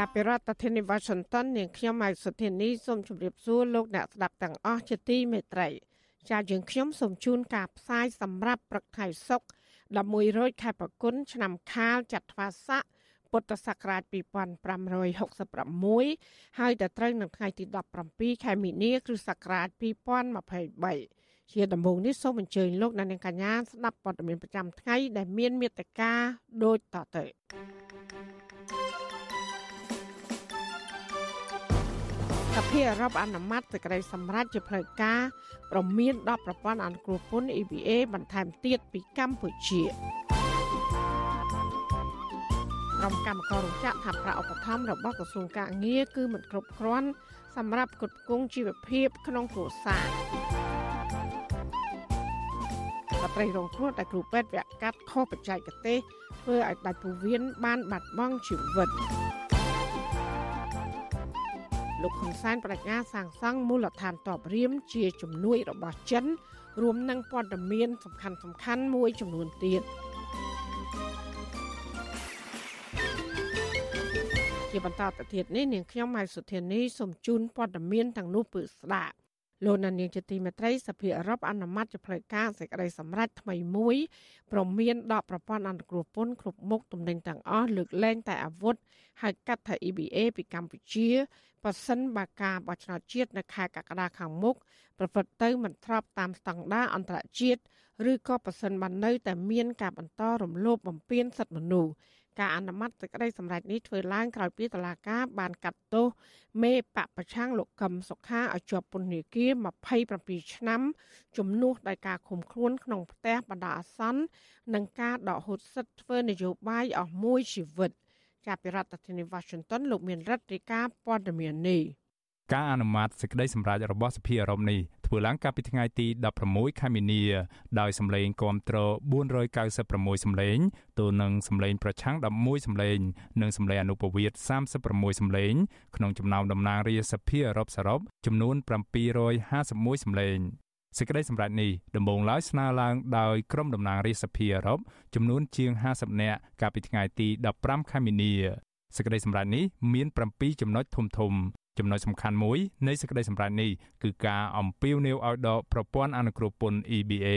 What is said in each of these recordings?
ចាប់ពីរដ្ឋធានី Washington នាងខ្ញុំម៉ៃសុធានីសូមជម្រាបសួរលោកអ្នកស្ដាប់ទាំងអស់ជាទីមេត្រីចាយើងខ្ញុំសូមជូនការផ្សាយសម្រាប់ព្រឹកថ្ងៃសុក្រ11រោចខែប្រគុណឆ្នាំខាលចត្វាស័កពុទ្ធសករាជ2566ហើយដល់ត្រូវនៅថ្ងៃទី17ខែមីនាគ្រិស្តសករាជ2023ជាដំបូងនេះសូមអញ្ជើញលោកអ្នកនាងកញ្ញាស្ដាប់ព័ត៌មានប្រចាំថ្ងៃដែលមានមេត្តាដូចតទៅ សភាអឺរ៉ុបអនុម័តសេចក្តីសម្រេចជាផ្លូវការប្រមានដល់ប្រព័ន្ធអនុគ្រោះពន្ធ EBA បន្ថែមទៀតពីកម្ពុជាក្រុមកម្មការរោងចក្រថាប្រាក់ឧបត្ថម្ភរបស់ក្រសួងកាងារគឺមិនគ្រប់គ្រាន់សម្រាប់គ្រប់គ្រងជីវភាពក្នុងគ្រួសារស្ត្រីរងគ្រោះដែលគ្រូពេទ្យវគ្គកាត់ខុសបច្ចេកទេសធ្វើឲ្យដាច់ពោះវៀនបានបាត់បង់ជីវិត លោកហ៊ុនសែនបដិញ្ញាសាងសង់មូលដ្ឋានតបរៀមជាជំនួយរបស់ចិន រួមនឹងព័ត៌មានសំខាន់សំខាន់មួយចំនួនទៀតជាបន្តទៅទៀតនេះនាងខ្ញុំម៉ៃសុធានីសូមជូនព័ត៌មានទាំងនោះពឺស្ដាប់ លោកនាងជាទីមេត្រីសភាអឺរ៉ុបអនុម័តជាផ្លូវការសេចក្តីសម្រេចថ្មីមួយព្រមមានដកប្រព័ន្ធអន្តរជាតិពន្ធគ្រប់មុខទំនិញទាំងអស់លើកលែងតែអាវុធហៅកាត់ថា EBA ពីកម្ពុជាប៉ះសិនបើការបោះឆ្នោតជាតិនៅខែកក្កដាខាងមុខប្រព្រឹត្តទៅមិនស្របតាមស្តង់ដារអន្តរជាតិឬក៏ប៉ះសិនបាននៅតែមានការបន្តរំលោភបំពានសិទ្ធិមនុស្ស ការអនុម័តសេចក្តីសម្រេចនេះធ្វើឡើងក្រោយពីតុលាការបានកាត់ទោសមេបពប្រឆាំងលោកកឹមសុខាឲ្យជាប់ពន្ធនាគារ27ឆ្នាំជំនួសដោយការឃុំខ្លួនក្នុងផ្ទះបណ្ដោះអាសន្ននិងការដកហូតសិទ្ធិធ្វើនយោបាយអស់មួយជីវិត ចាប់ពីរដ្ឋធានី Washington លោកមានរដ្ឋរីកាព័ត៌មាននេះ ការអនុម័តសេចក្តីសម្រេចរបស់សភាអឺរ៉ុបនេះធ្វើឡើងកាលពីថ្ងៃទី16ខែមីនាដោយសម្លេងគាំទ្រ496សម្លេងទល់នឹងសម្លេងប្រឆាំង11សម្លេង និងសម្លេងអនុប្រវត្តិ36សម្លេង ក្នុងចំណោមតំណាងរាស្ត្រសភាអឺរ៉ុបសរុបចំនួន751សម្លេងសេចក្តីសម្រេចនេះដំបូងឡើយស្នើឡើងដោយក្រុមតំណាងរាស្ត្រសភាអឺរ៉ុបចំនួនជាង50នាក់កាលពីថ្ងៃទី15ខែមីនាសេចក្តីសម្រេចនេះមាន7ចំណុចធំធំ ចំណុចសំខាន់មួយនៃសេចក្តីសម្រេចនេះគឺការអំពាវនាវឲ្យដកប្រព័ន្ធអនុគ្រោះពន្ធ EBA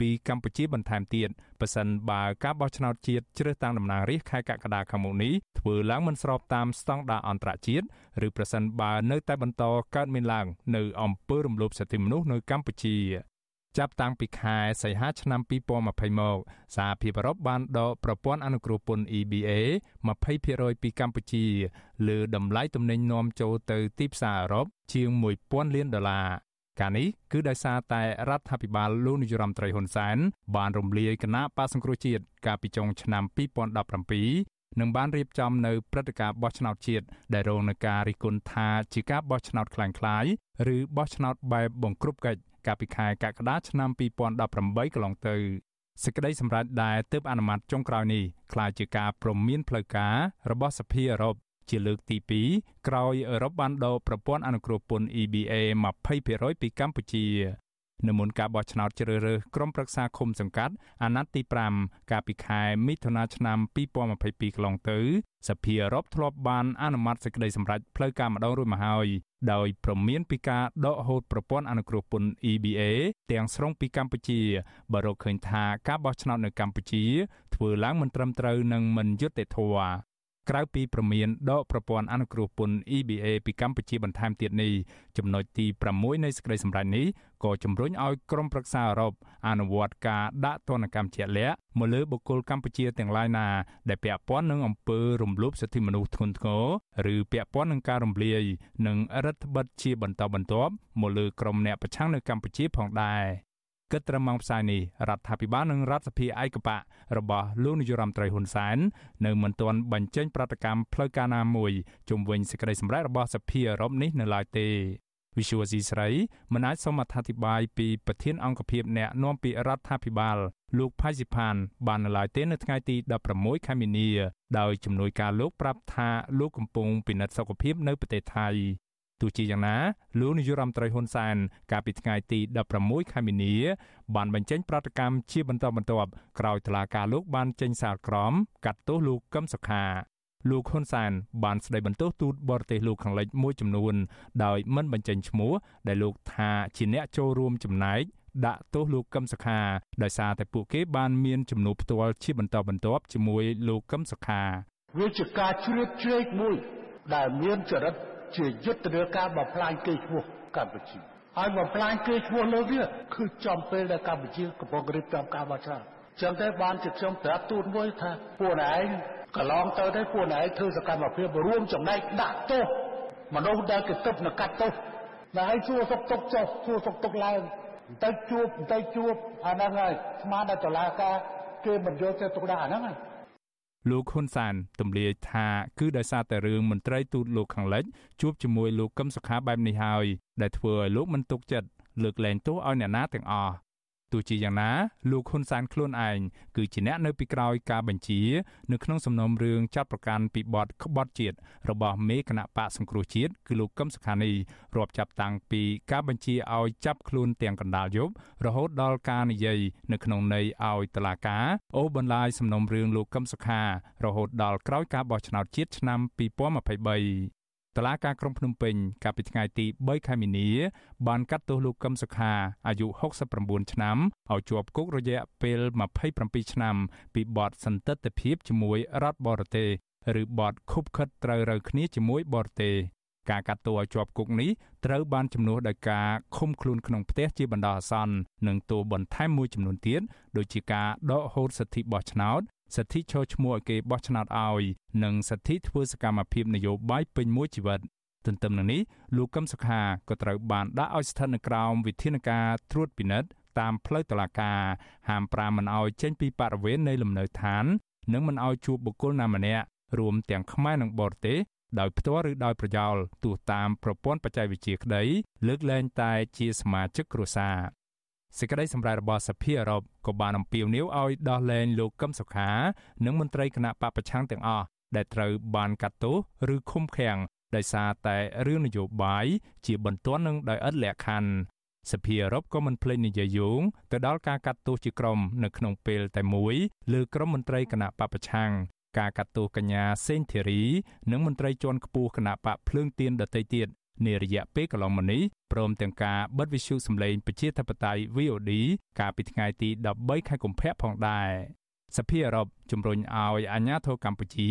ពីកម្ពុជាបន្ថែមទៀតប៉ះសិនបើការបោះឆ្នោតជាតិជ្រើសតាំងតំណាងរាស្ត្រខែកក្កដាខាងមុខនេះធ្វើឡើងមិនស្របតាមស្តង់ដារអន្តរជាតិឬប្រសិនបើនៅតែបន្តកើតមានឡើងនៅអំពើរំលោភសិទ្ធិមនុស្សនៅកម្ពុជា ចាប់តាំងពីខែសីហាឆ្នាំ2020មកសហភាពអឺរ៉ុបបានដកប្រព័ន្ធអនុគ្រោះពន្ធ EBA 20%ពីកម្ពុជាលើតម្លៃទំនិញនាំចូលទៅទីផ្សារអឺរ៉ុបជាង1000លានដុល្លារការនេះគឺដោយសារតែរដ្ឋាភិបាលលោកនាយរដ្ឋមន្ត្រីហ៊ុនសែនបានរំលាយគណៈបក្សសង្គ្រោះជាតិកាលពីចុងឆ្នាំ2017នឹងបានរៀបចំនៅព្រឹត្តិការណ៍បោះឆ្នោតជាតិដែលរងនឹងការរិះគន់ថាជាការបោះឆ្នោតខ្លាំងខ្លាយឬបោះឆ្នោតបែបបង្ក្រប់កិច្ច កាលពីខែកក្កដាឆ្នាំ2018កន្លងទៅសេចក្តីសម្រេចដែលទើបអនុម័តចុងក្រោយនេះក្លាយជាការព្រមានផ្លូវការរបស់សភាអឺរ៉ុបជាលើកទី2ក្រោយអឺរ៉ុបបានដកប្រព័ន្ធអនុគ្រោះពន្ធ EBA 20%ពីកម្ពុជា នៅមុនការបោះឆ្នោតជ្រើសរើសក្រុមប្រឹក្សាឃុំសង្កាត់អាណត្តិទី5កាលពីខែមិថុនាឆ្នាំ2022កន្លងទៅសភាអឺរ៉ុបធ្លាប់បានអនុម័តសេចក្តីសម្រេចផ្លូវការម្ដងរួចមកហើយដោយប្រមានពីការដកហូតប្រព័ន្ធអនុគ្រោះពន្ធ EBA ទាំងស្រុងពីកម្ពុជា បើរកឃើញថាការបោះឆ្នោតនៅកម្ពុជា ធ្វើឡើងមិនត្រឹមត្រូវនិងមិនយុត្តិធម៌ ក្រៅពីប្រមានដកប្រព័ន្ធអនុគ្រោះពន្ធ EBA ពីកម្ពុជាបន្ថែមទៀតនេះចំណុចទី6នៃសេចក្តីសម្រេចនេះក៏ជំរុញឲ្យក្រមប្រឹក្សាអឺរ៉ុបអនុវត្តការដាក់ទណ្ឌកម្មជាក់លាក់មកលើបុគ្គលកម្ពុជាទាំងឡាយណា ដែលពាក់ព័ន្ធនឹងអំពើរំលោភសិទ្ធិមនុស្សធ្ងន់ធ្ងរឬពាក់ព័ន្ធនឹងការរំលាយនិងរដ្ឋបិទជាបន្តបន្ទាប់មកលើក្រុមអ្នកប្រឆាំងនៅកម្ពុជាផងដែរ គិតត្រឹមម៉ោងផ្សាយនេះរដ្ឋាភិបាលនិងរដ្ឋសភាឯកបៈរបស់លោកនាយរដ្ឋមន្ត្រីហ៊ុនសែននៅមិនទាន់បញ្ចេញប្រតិកម្មផ្លូវការណាមួយជុំវិញសេចក្តីសម្រេចរបស់សភាអឺរ៉ុបនេះនៅឡើយទេ Visual C ស្រីមិនអាចសូមអធិប្បាយពីប្រធានអង្គភិបអ្នកនាំពាក្យរដ្ឋាភិបាលលោកផៃស៊ីផាន បាននៅឡើយទេនៅថ្ងៃទី16ខែមីនាដោយជំនួយការលោកប្រាប់ថាលោកកំពុងពិនិត្យសុខភាពនៅប្រទេសថៃ ទោះជាយ៉ាងណាលោកនាយរដ្ឋមន្ត្រីហ៊ុនសែនកាលពីថ្ងៃទី16ខែមីនា បានបញ្ចេញប្រតិកម្មជាបន្តបន្ទាប់ក្រោយតុលាការលោកបានចេញសាលក្រមកាត់ទោសលោកកឹមសុខាលោកហ៊ុនសែនបានស្ដីបន្ទោសទូតបរទេសលោកខាងលិចមួយចំនួន ដោយមិនបញ្ចេញឈ្មោះដែលលោកថាជាអ្នកចូលរួមចំណែកដាក់ទោសលោកកឹមសុខាដោយសារតែពួកគេបានមានចំនួនផ្ទាល់ជាបន្តបន្ទាប់ជាមួយលោកកឹមសុខាវាជាការជ្រៀតជ្រែកមួយដែលមានចរិត ជាយុទ្ធនាការបំផ្លាញគេឈ្មោះកម្ពុជាហើយបំផ្លាញគេឈ្មោះលើវាគឺចំពេលដែលកម្ពុជាកំពុងរៀបចំការបោះឆ្នោតចឹងតែបានជាខ្ញុំប្រាប់ទូតមួយថាពួកឯងកន្លងទៅទេពួកឯងធ្វើសកម្មភាពរួមចំណែកដាក់ទោសមនុស្សដែលគេទឹកនឹងកាត់ទោសតែឯងសួរសុកទុកចុះសួរសុកទុកឡើងបន្តិចជួបបន្តិចជួបអាហ្នឹងហើយស្មានតែតឡាការគេមិនយកទៅទុកដាក់អាហ្នឹងហើយ លោកហ៊ុនសានទម្លាយថាគឺដោយសារតែរឿងមន្ត្រីទូតលោកខាងលិចជួបជាមួយលោកកឹមសុខាបែបនេះហើយដែលធ្វើឲ្យលោកមិនទុកចិត្តលើកលែងទោសឲ្យអ្នកណាទាំងអស់ទោះ ជាយ៉ាងណាលោកហ៊ុនសានខ្លួនឯងគឺជាអ្នកនៅពីក្រោយការបញ្ជា នៅក្នុងសំណុំរឿងចាត់ប្រកាសពីបទក្បត់ជាតិរបស់មេគណៈបកសង្គ្រោះជាតិគឺលោកកឹមសុខានីរាប់ចាប់តាំងពីការបញ្ជាឲ្យចាប់ខ្លួនទាំងកណ្ដាលយប់រហូតដល់ការនិយាយនៅក្នុងន័យឲ្យតឡាកាអូបន្លាយសំណុំរឿងលោកកឹមសុខារហូតដល់ក្រោយការបោះឆ្នោតជាតិឆ្នាំ2023 តឡាការក្រុងភ្នំពេញកាលពីថ្ងៃទី3ខែមីនាបានកាត់ទោសលោកកឹមសុខាអាយុ69ឆ្នាំឲ្យជាប់គុករយៈពេល27ឆ្នាំ ពីបទសន្តិទ្ធភាពជាមួយរដ្ឋបរទេសឬបទខុបខិតត្រូវរើគ្នាជាមួយបរទេសការកាត់ទោសឲ្យជាប់គុកនេះត្រូវបានជំនួសដោយការឃុំខ្លួនក្នុងផ្ទះជាបណ្ដោះអាសន្ននិងទោសបន្ថែមមួយចំនួនទៀតដូចជាការដកហូតសិទ្ធិបោះឆ្នោត សិទ្ធិឈរឈ្មោះឲ្យគេបោះឆ្នោតឲ្យនិងសិទ្ធិធ្វើសកម្មភាពនយោបាយពេញមួយជីវិតទន្ទឹមនឹងនេះលោកកឹមសុខាក៏ត្រូវបានដាក់ឲ្យស្ថិតនៅក្រោមវិធានការត្រួតពិនិត្យតាមផ្លូវតុលាការហាមប្រាមមិនឲ្យចេញពីបរិវេណនៃលំនៅឋាន និងមិនឲ្យជួបបុគ្គលណាម្នាក់រួមទាំងខ្មែរនិងបរទេសដោយផ្ទាល់ឬដោយប្រយោលទោះតាមប្រព័ន្ធបច្ចេកវិទ្យាក្តីលើកលែងតែជាសមាជិកគ្រួសារ សេចក្តីសម្រេចរបស់សភាអឺរ៉ុបក៏បានអំពាវនាវឲ្យដោះលែងលោកកឹមសុខា និងមន្ត្រីគណៈបពប្រឆាំងទាំងអស់ដែលត្រូវបានកាត់ទោសឬឃុំឃាំងដោយសារតែរឿងនយោបាយជាបន្ទាន់នឹងដោយឥតលក្ខខណ្ឌសភាអឺរ៉ុបក៏មិនភ្លេចនិយាយយោងទៅដល់ការកាត់ទោសជាក្រុមនៅក្នុងពេលតែមួយលើក្រុមមន្ត្រីគណៈបពប្រឆាំងការកាត់ទោសកញ្ញាសេងធីរី និងមន្ត្រីជាន់ខ្ពស់គណៈបកភ្លើងទៀនដទៃទៀត នារយៈពេលកន្លងមកនេះព្រមទាំងការបិទវិទ្យុសម្លេងប្រជាធិបតេយ្យ VOD កាលពីថ្ងៃទី13ខែកុម្ភៈផងដែរសភាអឺរ៉ុបជំរុញឲ្យអាជ្ញាធរកម្ពុជា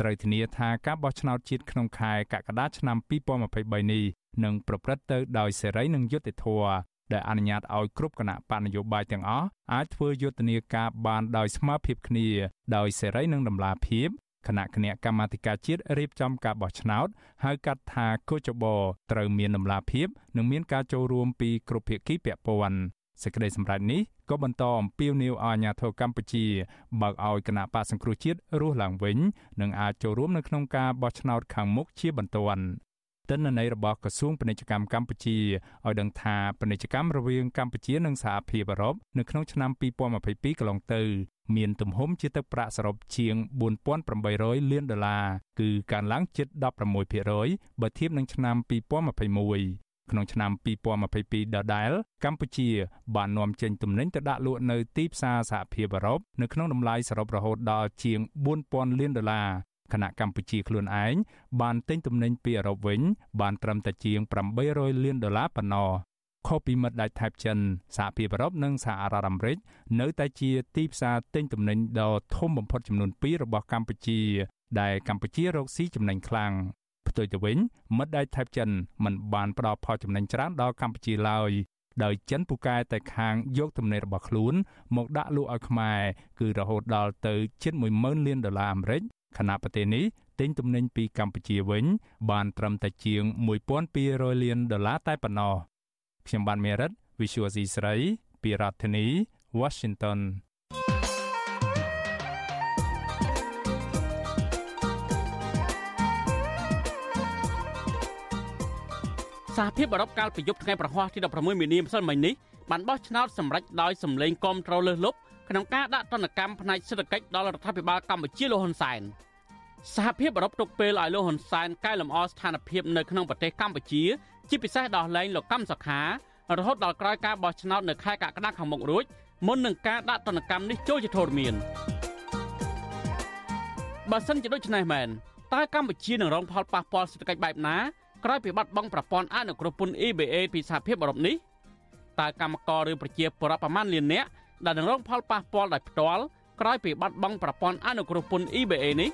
ត្រូវធានាថាការបោះឆ្នោតជាតិក្នុងខែកក្កដាឆ្នាំ2023នេះនឹងប្រព្រឹត្តទៅដោយសេរីនិងយុត្តិធម៌ដែលអនុញ្ញាតឲ្យគ្រប់គណៈបកនយោបាយទាំងអស់អាចធ្វើយុទ្ធនាការបានដោយស្មើភាពគ្នាដោយសេរីនិងតម្លាភាព គណៈគណៈកម្មាធិការជាតិរៀបចំការបោះឆ្នោតហៅកាត់ថាកោចបត្រូវមានដំណាភាពនិងមានការចូលរួមពីគ្រប់ភាគីពាក់ព័ន្ធសេចក្តីសម្រេចនេះក៏បន្តអំពាវនាវឲ្យអាជ្ញាធរកម្ពុជាបើកឲ្យគណៈបកសង្គ្រោះជាតិរស់ឡើងវិញ និងអាចចូលរួមនៅក្នុងការបោះឆ្នោតខាងមុខជាបន្ទាន់ ទិន្នន័យរបស់ក្រសួងពាណិជ្ជកម្មកម្ពុជាឲ្យដឹងថាពាណិជ្ជកម្មរវាងកម្ពុជានិងសហភាពអឺរ៉ុបនៅក្នុងឆ្នាំ2022កន្លងទៅ មានទំហំជាទឹកប្រាក់សរុបជាង4800លានដុល្លារគឺកើនឡើងជិត16%បើធៀបនឹងឆ្នាំ2021ក្នុងឆ្នាំ2022ដដែលកម្ពុជាបាននាំចេញទំនិញទៅដាក់លក់នៅទីផ្សារសហភាពអឺរ៉ុបនៅក្នុងតម្លៃសរុបរហូតដល់ជាង4000លានដុល្លារ ខណៈកម្ពុជាខ្លួនឯងបានទិញទំនិញពីអឺរ៉ុបវិញ បានត្រឹមតែជាង800លានដុល្លារប៉ុណ្ណោះខុសពីមិត្តដៃថៃចិនសហភាពអឺរ៉ុបនិងសហរដ្ឋអាមេរិកនៅតែជាទីផ្សារទិញទំនិញដ៏ធំបំផុតចំនួន2របស់កម្ពុជា ដែលកម្ពុជារកស៊ីចំណេញខ្លាំងផ្ទុយទៅវិញមិត្តដៃថៃចិនមិនបានផ្ដល់ផលចំណេញច្រើនដល់កម្ពុជាឡើយដោយចិនពូកែតែខាងយកទំនិញរបស់ខ្លួន មកដាក់លក់ឲ្យខ្មែរគឺរហូតដល់ទៅជិត10000លានដុល្លារអាមេរិក ខណៈប្រទេសនេះទិញទំនិញពីកម្ពុជាវិញ បានត្រឹមតែជាង1200លានដុល្លារតែប៉ុណ្ណោះខ្ញុំបានមេរិត Visual C ស្រីពីរដ្ឋធានី Washington ចសហភាពអឺរ៉ុបកាលពីយប់ថ្ងៃប្រហ័សទី16មីនាម្សិលមិញនេះបានបោះឆ្នោតសម្រេចដោយសម្លេងគាំទ្រលើសលប់ ក្នុងការដាក់ទណ្ឌកម្មផ្នែកសេដ្ឋកិច្ចដល់រដ្ឋាភិបាលកម្ពុជាលោកហ៊ុនសែនសហភាពអឺរ៉ុបទុកពេលឲ្យលោកហ៊ុនសែនកែលម្អស្ថានភាពនៅក្នុងប្រទេសកម្ពុជា ជាពិសេសដោះលែងលោកកម្មសខារហូតដល់ក្រោយការបោះឆ្នោតនៅខែកក្កដាខាងមុខរួចមុននឹងការដាក់ទណ្ឌកម្មនេះចូលជាធរមានបើសិនជាដូច្នេះមែនតើកម្ពុជានឹងរងផលប៉ះពាល់សេដ្ឋកិច្ចបែបណាក្រោយពីបាត់បង់ប្រព័ន្ធអនុគ្រោះពន្ធ EBA ពីសហភាពអឺរ៉ុបនេះតើកម្មករឬប្រជាពលរដ្ឋប្រមាណលាននាក់ ដែលនឹងរងផលប៉ះពាល់ដោយផ្ទាល់ក្រោយពីបាត់បង់ប្រព័ន្ធអនុគ្រោះពន្ធ EBA នេះ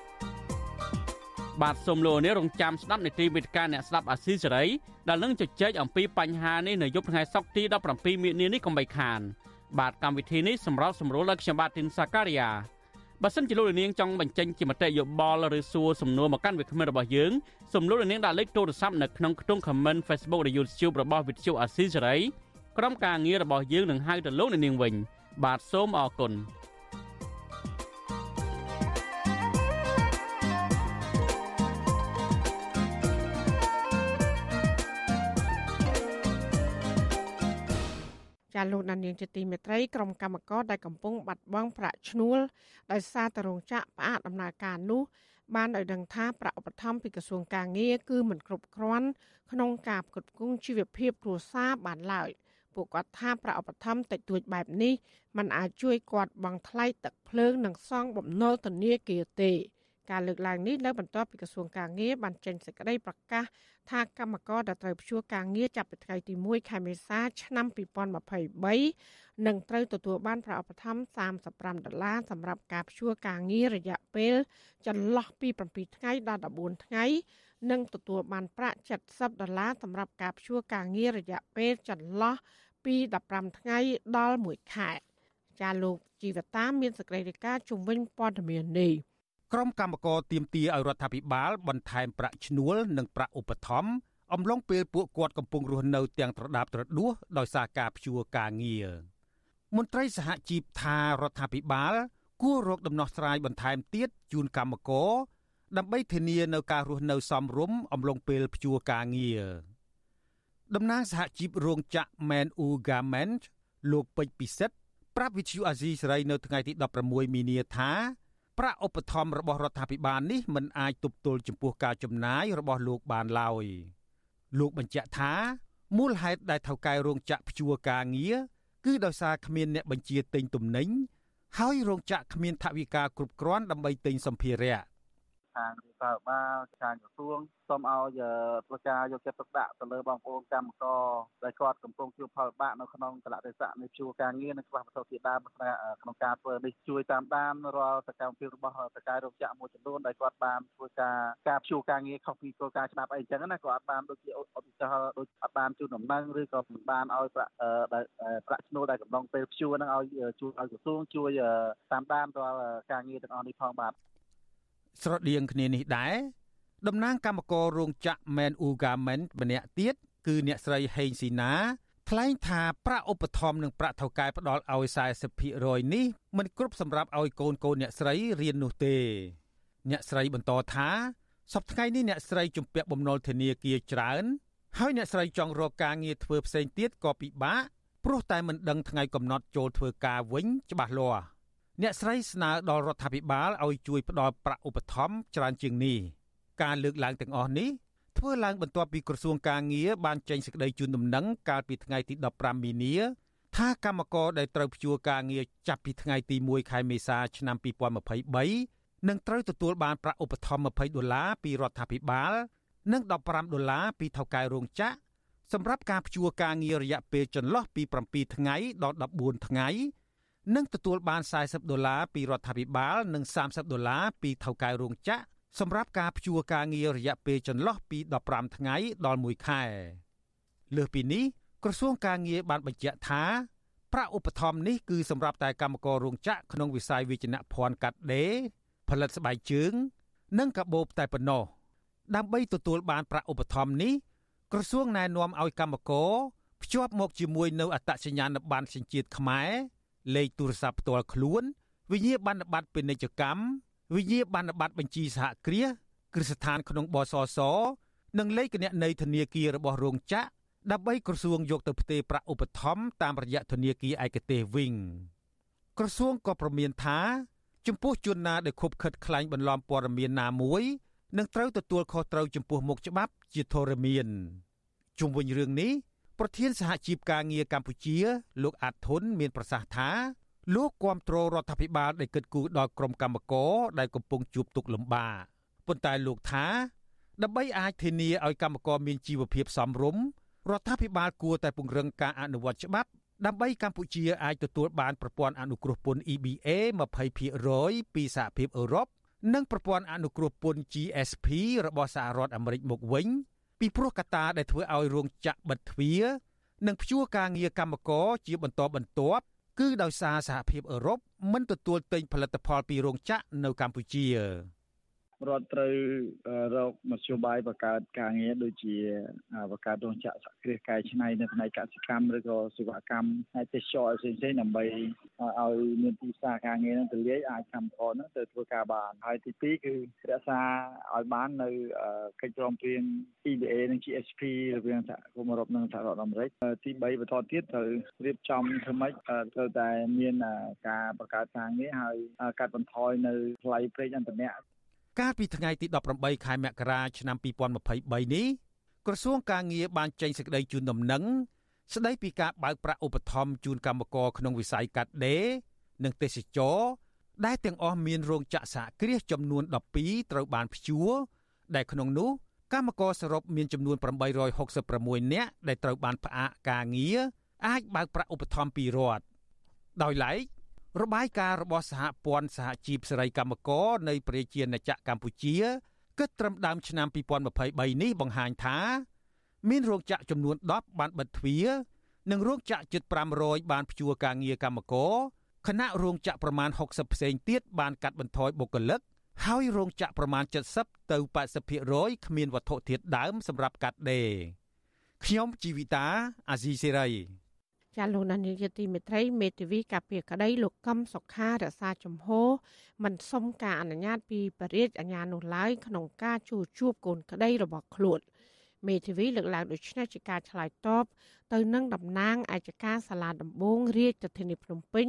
បាទសូមលោកនេះរងចាំស្ដាប់នីតិវិទ្យាអ្នកស្ដាប់អាស៊ីសេរីដែលនឹងជជែកអំពីបញ្ហានេះនៅយប់ថ្ងៃសុក្រទី17មិនិនានេះកុំបីខាន បាទកម្មវិធីនេះសម្រាប់សម្រួលដល់ខ្ញុំបាទទីនសាការីយ៉ាបើសិនជាលោកនាងចង់បញ្ចេញជាមតិយោបល់ឬសួរសំណួរមកកាន់វិក្កាមរបស់យើងសូមលោកនាងដាក់លេខទូរស័ព្ទនៅក្នុងខ្ទង់ comment Facebook ឬ YouTube របស់ Vithu Asisari ក្រុមការងាររបស់យើងនឹងហៅទៅលោកនាងវិញ បាទសូមអរគុណចាលោកដានៀងជាទីមេត្រីក្រុមកម្មករដែលកំពុងបាត់បង់ប្រាក់ឈ្នួលដោយសារតែរោងចក្រផ្អាកដំណើរការនោះបានឲ្យដឹងថាប្រាក់ឧបត្ថម្ភពីក្រសួងការងារគឺមិនគ្រប់គ្រាន់ក្នុងការផ្គត់ផ្គង់ជីវភាពគ្រួសារបានឡើយ ពួកគាត់ថាប្រាក់ឧបត្ថម្ភតិចតួចបែបនេះมันអាចជួយគាត់បង់ថ្លៃទឹកភ្លើងនិងសងបំណុលធនាគារទេការលើកឡើងនេះនៅបន្ទាប់ពីក្រសួងការងារបានចេញសេចក្តីប្រកាសថាកម្មករដែលត្រូវព្យួរការងារចាប់ពីថ្ងៃទី1ខែមេសាឆ្នាំ2023នឹងត្រូវទទួលបានប្រាក់ឧបត្ថម្ភ35ដុល្លារសម្រាប់ការព្យួរការងាររយៈពេលចន្លោះពី7ថ្ងៃដល់14ថ្ងៃ និងទទួលបានប្រាក់70ដុល្លារសម្រាប់ការព្យួរការងាររយៈពេលចន្លោះពី15ថ្ងៃដល់1ខែចាលោកជីវតាមានសេចក្តីរាយការណ៍ជំវិញព័ត៌មាននេះក្រុមកម្មការទៀមទាឲ្យរដ្ឋាភិបាល បន្ថែមប្រាក់ឈ្នួលនិងប្រាក់ឧបត្ថម្ភអំឡុងពេលពួកគាត់កំពុងរស់នៅទាំងត្រដាបត្រដួសដោយសារការព្យួរការងារមន្ត្រីសហជីពថារដ្ឋាភិបាល គួររកដំណោះស្រាយបន្ថែមទៀតជូនកម្មករ ដើម្បីធានានៅការរស់នៅសមរម្យអំឡុងពេលព្យួរការងារតំណាងសហជីពរោងចក្រ Man U Garment លោកពេជ្រពិសិដ្ឋប្រាប់វិទ្យុអាស៊ីសេរីនៅថ្ងៃទី16មីនាថាប្រាក់ឧបត្ថម្ភរបស់រដ្ឋាភិបាលនេះមិនអាចទប់ទល់ចំពោះការចំណាយរបស់លោកបានឡើយលោកបញ្ជាក់ថាមូលហេតុដែលថៅកែរោងចក្រព្យួរការងារគឺដោយសារគ្មានអ្នកបញ្ជាទិញទំនិញហើយរោងចក្រគ្មានថវិកាគ្រប់គ្រាន់ដើម្បីទិញសម្ភារៈ ខាងរដ្ឋាភិបាលខាងក្រសួងសូមឲ្យធ្វើការយកចិត្តទុកដាក់ទៅលើបងប្អូនកម្មករដែលគាត់កំពុងជួបផលលំបាកនៅក្នុងកលៈទេសៈនៃជួរការងារនិងច្បាស់វត្ថុធាតុដើមក្នុងការធ្វើនេះជួយតាមដានរាល់សកម្មភាពរបស់តកែរោងចក្រមួយចំនួនដែលគាត់បានធ្វើការការជួរការងារខុសពីគោលការណ៍ច្បាប់អីចឹងណាក៏អត់បានដូចជាឧទាហរណ៍ដូចអត់បានជូនដំណឹងឬក៏មិនបានឲ្យប្រាក់ប្រាក់ឈ្នួលដែលកំឡុងពេលព្យួរហ្នឹងឲ្យជួយឲ្យក្រសួងជួយតាមដានរាល់ការងារទាំងអស់នេះផងបាទ ស្រដៀងគ្នានេះដែរតំណាងគណៈកម្មការរោងចក្រ Man Ugarment ម្នាក់ទៀតគឺអ្នកស្រីហេងស៊ីណាថ្លែងថាប្រាក់ឧបត្ថម្ភនិងប្រាក់ថៅកែផ្ដល់ឲ្យ40%នេះមិនគ្រប់សម្រាប់ឲ្យកូនកូនអ្នកស្រីរៀននោះទេ អ្នកស្រីបន្តថាសប្តាហ៍នេះអ្នកស្រីជំពាក់បំណុលធនាគារច្រើន ហើយអ្នកស្រីចង់រកការងារធ្វើផ្សេងទៀតក៏ពិបាកព្រោះតែមិនដឹងថ្ងៃកំណត់ចូលធ្វើការវិញច្បាស់លាស់ អ្នកស្រីស្នើដល់រដ្ឋាភិបាលឲ្យជួយផ្ដល់ប្រាក់ឧបត្ថម្ភច្រើនជាងនេះការលើកឡើងទាំងអស់នេះធ្វើឡើងបន្ទាប់ពីក្រសួងការងារបានចេញសេចក្តីជូនដំណឹងកាលពីថ្ងៃទី15មីនាថាកម្មករដែលត្រូវព្យួរការងារចាប់ពីថ្ងៃទី1ខែមេសាឆ្នាំ2023នឹងត្រូវទទួលបានប្រាក់ឧបត្ថម្ភ20ដុល្លារពីរដ្ឋាភិបាលនិង15ដុល្លារពីថៅកែរោងចក្រសម្រាប់ការព្យួរការងាររយៈពេលចន្លោះពី7ថ្ងៃដល់14ថ្ងៃ និងទទួលបាន40ដុល្លារពីរដ្ឋាភិបាលនិង30ដុល្លារពីថៅកែរោងចក្រសម្រាប់ការព្យួរការងាររយៈពេលចន្លោះពី15ថ្ងៃដល់1ខែលើសពីនេះក្រសួងការងារបានបញ្ជាក់ថាប្រាក់ឧបត្ថម្ភនេះគឺសម្រាប់តែកម្មកររោងចក្រក្នុងវិស័យវិជ្ជាភ័ណ្ឌកាត់ដេរផលិតស្បែកជើង និងកាបូបតែប៉ុណ្ណោះដើម្បីទទួលបានប្រាក់ឧបត្ថម្ភនេះក្រសួងណែនាំឲ្យកម្មករភ្ជាប់មកជាមួយនៅអត្តសញ្ញាណប័ណ្ណសញ្ជាតិខ្មែរ លេខទូរស័ព្ទផ្ទាល់ខ្លួន វិញ្ញាបនបត្រពាណិជ្ជកម្មវិញ្ញាបនបត្របញ្ជីសហគ្រាសគ្រឹះស្ថានក្នុងបសសនិងលេខគណនីធនាគាររបស់រោងចក្រដើម្បីក្រសួងយកទៅផ្ទេរប្រាក់ឧបត្ថម្ភតាមរយៈធនាគារឯកទេសវិញក្រសួងក៏ប្រមានថាចំពោះជនណាដែលខុបខិតខ្លាញ់បន្លំព័ត៌មានណាមួយនឹងត្រូវទទួលខុសត្រូវចំពោះមុខច្បាប់ជាធរមានជុំវិញរឿងនេះ ប្រធានសហជីពការងារកម្ពុជា លោកអាតធុនមានប្រសាសន៍ថាលោកគាំទ្ររដ្ឋាភិបាលដែលគិតគូរដល់ក្រុមកម្មករដែលកំពុងជួបទុក្ខលំបាកប៉ុន្តែលោកថាដើម្បីអាចធានាឲ្យកម្មករមានជីវភាពសមរម្យរដ្ឋាភិបាលគួរតែពង្រឹងការអនុវត្តច្បាប់ដើម្បីកម្ពុជាអាចទទួលបានប្រព័ន្ធអនុគ្រោះពន្ធ EBA 20%ពីសហភាពអឺរ៉ុបនិងប្រព័ន្ធអនុគ្រោះពន្ធ GSP របស់សហរដ្ឋអាមេរិកមកវិញ ពីព្រោះកត្តាដែលធ្វើឲ្យរោងចក្របិទទ្វារនិងព្យួរការងារកម្មករជាបន្តបន្ទាប់គឺដោយសារសហភាពអឺរ៉ុបមិនទទួលទិញផលិតផលពីរោងចក្រនៅកម្ពុជា រដ្ឋត្រូវរកមធ្យោបាយបង្កើតការងារដូចជាបង្កើតរោងចក្រសហគ្រាសកែច្នៃនៅផ្នែកកសិកម្មឬក៏សេវាកម្មផ្នែកទេសចរផ្សេងៗដើម្បីឲ្យមានទីផ្សារការងារនឹងទូលាយអាចកម្មករនឹងទៅធ្វើការបានហើយទី2គឺរក្សាឲ្យបាននៅកិច្ចព្រមព្រៀង EBA និង GSP រវាងសហគមន៍អឺរ៉ុបនិងសហរដ្ឋអាមេរិកទី3បន្តទៀតត្រូវរៀបចំធ្វើម៉េចត្រូវតែមានការបង្កើតការងារហើយកាត់បន្ថយនៅថ្លៃប្រេងឥន្ធនៈ កាលពីថ្ងៃទី18ខែមករាឆ្នាំ2023នេះក្រសួងការងារបានចេញសេចក្តីជូនដំណឹងស្តីពីការបើកប្រាក់ឧបត្ថម្ភជូនកម្មករក្នុងវិស័យកាត់ដេរនិងទេសចរដែលទាំងអស់មានរោងចក្រសហគ្រាសចំនួន12ត្រូវបានព្យួរដែលក្នុងនោះកម្មករសរុបមានចំនួន866នាក់ដែលត្រូវបានផ្អាកការងារអាចបើកប្រាក់ឧបត្ថម្ភពីរដ្ឋដោយឡែក របាយការណ៍របស់សហព័ន្ធសហជីពសេរីកម្មករនៃប្រជាណាចក្រកម្ពុជាគិតត្រឹមដើមឆ្នាំ2023នេះបង្ហាញថាមានរោងចក្រចំនួន10បានបិទទ្វារនិងរោងចក្រជិត500បានព្យួរការងារកម្មករខណៈរោងចក្រប្រមាណ60ផ្សេងទៀតបានកាត់បន្ថយបុគ្គលិកហើយរោងចក្រប្រមាណ70ទៅ80%គ្មានវត្ថុធាតុដើមសម្រាប់កាត់ដេរខ្ញុំជីវិតាអាស៊ីសេរី ចាលោកនានីយទីមេត្រីមេធាវីកាពីក្តីលោកកឹមសុខារក្សាជំហរមិនសុំការអនុញ្ញាតពីបរិយាអាជ្ញានោះឡើយក្នុងការជួបជួបកូនក្តីរបស់ខ្លួនមេធាវីលើកឡើងដូចនេះជាការឆ្លើយតបទៅនឹងតំណាងអាយកាសាលាដំបងរាជធានីភ្នំពេញ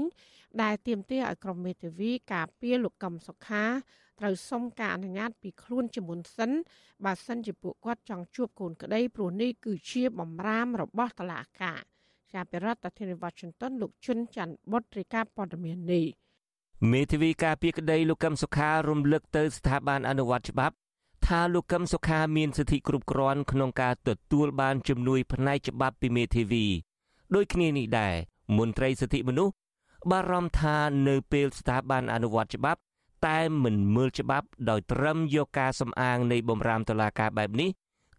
ដែលទាមទារឲ្យក្រុមមេធាវីការពារលោកកឹមសុខាត្រូវសុំការអនុញ្ញាតពីខ្លួនជាមុនសិនបើសិនជាពួកគាត់ចង់ជួបកូនក្តីព្រោះនេះគឺជាបំរាមរបស់តុលាការ ជាប្រធានាធិបតី Washington លោកជុនច័ន្ទបុតរាយការណ៍ព័ត៌មាននេះមេធាវីការពីក្តីលោកកឹមសុខារំលឹកទៅស្ថាប័នអនុវត្តច្បាប់ ថាលោកកឹមសុខាមានសិទ្ធិគ្រប់គ្រាន់ក្នុងការទទួលបានជំនួយផ្នែកច្បាប់ពីមេធាវីដូចគ្នានេះដែរមន្ត្រីសិទ្ធិមនុស្សបារម្ភថានៅពេលស្ថាប័នអនុវត្តច្បាប់ តែមិនមើលច្បាប់ដោយត្រឹមយកការសំអាងនៃបំរាមតុលាការបែបនេះ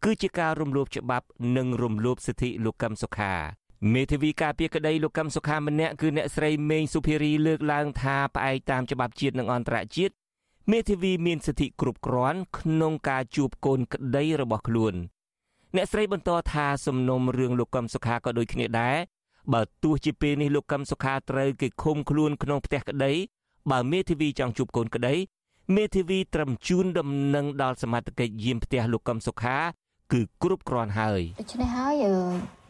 គឺជាការរំលោភច្បាប់និងរំលោភសិទ្ធិលោកកឹមសុខា មេធាវីការពារក្តីលោកកឹមសុខាម្នាក់គឺអ្នកស្រីមេងសុភារីលើកឡើងថាផ្អែកតាមច្បាប់ជាតិនិងអន្តរជាតិមេធាវីមានសិទ្ធិគ្រប់គ្រាន់ក្នុងការជួបកូនក្តីរបស់ខ្លួន អ្នកស្រីបន្តថាសំណុំរឿងលោកកឹមសុខាក៏ដូចគ្នាដែរបើទោះជាពេលនេះលោកកឹមសុខាត្រូវគេឃុំខ្លួនក្នុងផ្ទះក្តីបើមេធាវីចង់ជួបកូនក្តីមេធាវីត្រឹមជូនដំណឹងដល់សមត្ថកិច្ចយាមផ្ទះលោកកឹមសុខា គឺគ្រប់គ្រាន់ហើយដូច្នេះហើយ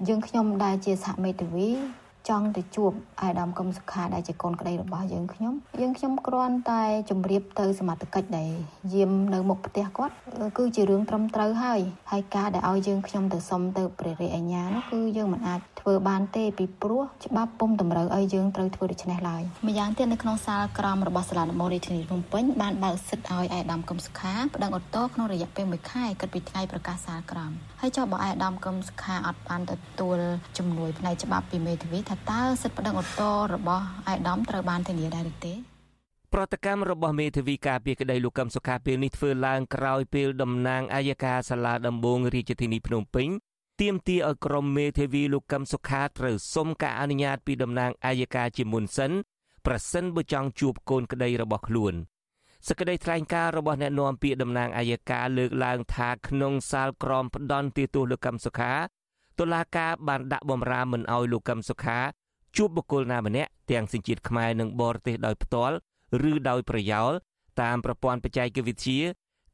យើងខ្ញុំដែលជាសហមេធាវី ចង់ទៅជួបអាយដាមកឹមសុខាដែលជាកូនក្តីរបស់យើងខ្ញុំយើងខ្ញុំគ្រាន់តែជម្រាបទៅសមត្ថកិច្ចដែលយាមនៅមុខផ្ទះគាត់គឺជារឿងត្រឹមត្រូវហើយហើយការដែលឲ្យយើងខ្ញុំទៅសុំទៅព្រះរាជអាជ្ញានោះគឺយើងមិនអាចធ្វើបានទេពីព្រោះច្បាប់ពុំតម្រូវឲ្យយើងត្រូវធ្វើដូច្នេះឡើយម្យ៉ាងទៀតនៅក្នុងសាលក្រមរបស់សាលាដំបងរាជធានីភ្នំពេញបានបើកសិទ្ធឲ្យអាយដាមកឹមសុខាប្តឹងឧទ្ធរក្នុងរយៈពេល1ខែគិតពីថ្ងៃប្រកាសសាលក្រមហើយចុះបើអាយដាមកឹមសុខាអត់បានទទួលជំនួយផ្នែកច្បាប់ពីមេធាវីថាតើសិទ្ធិប្តឹងឧទ្ធររបស់អាយដាមត្រូវបានធានាដែរឬទេប្រតិកម្មរបស់មេធាវីការពីក្តីលោកកឹមសុខាពេលនេះធ្វើឡើងក្រោយពេលតំណាងអាយកាសាលាដំបងរាជធានីភ្នំពេញទាមទារឲ្យក្រុមមេធាវីលោកកឹមសុខាត្រូវសុំការអនុញ្ញាតពីតំណាងអាយកាជាមុនសិនប្រសិនបើចង់ជួបកូនក្តីរបស់ខ្លួនសេចក្តីថ្លែងការណ៍របស់អ្នកនាំពាក្យតំណាងអាយកាលើកឡើងថាក្នុងសាលក្រមផ្ដន់ទោសលោកកឹមសុខា តុលាការបានដាក់បំរាមមិនឲ្យលោកកឹមសុខាជួបបុគ្គលណាម្នាក់ទាំងសញ្ជាតិខ្មែរនិងបរទេសដោយផ្ទាល់ឬដោយប្រយោលតាមប្រព័ន្ធបច្ចេកវិទ្យា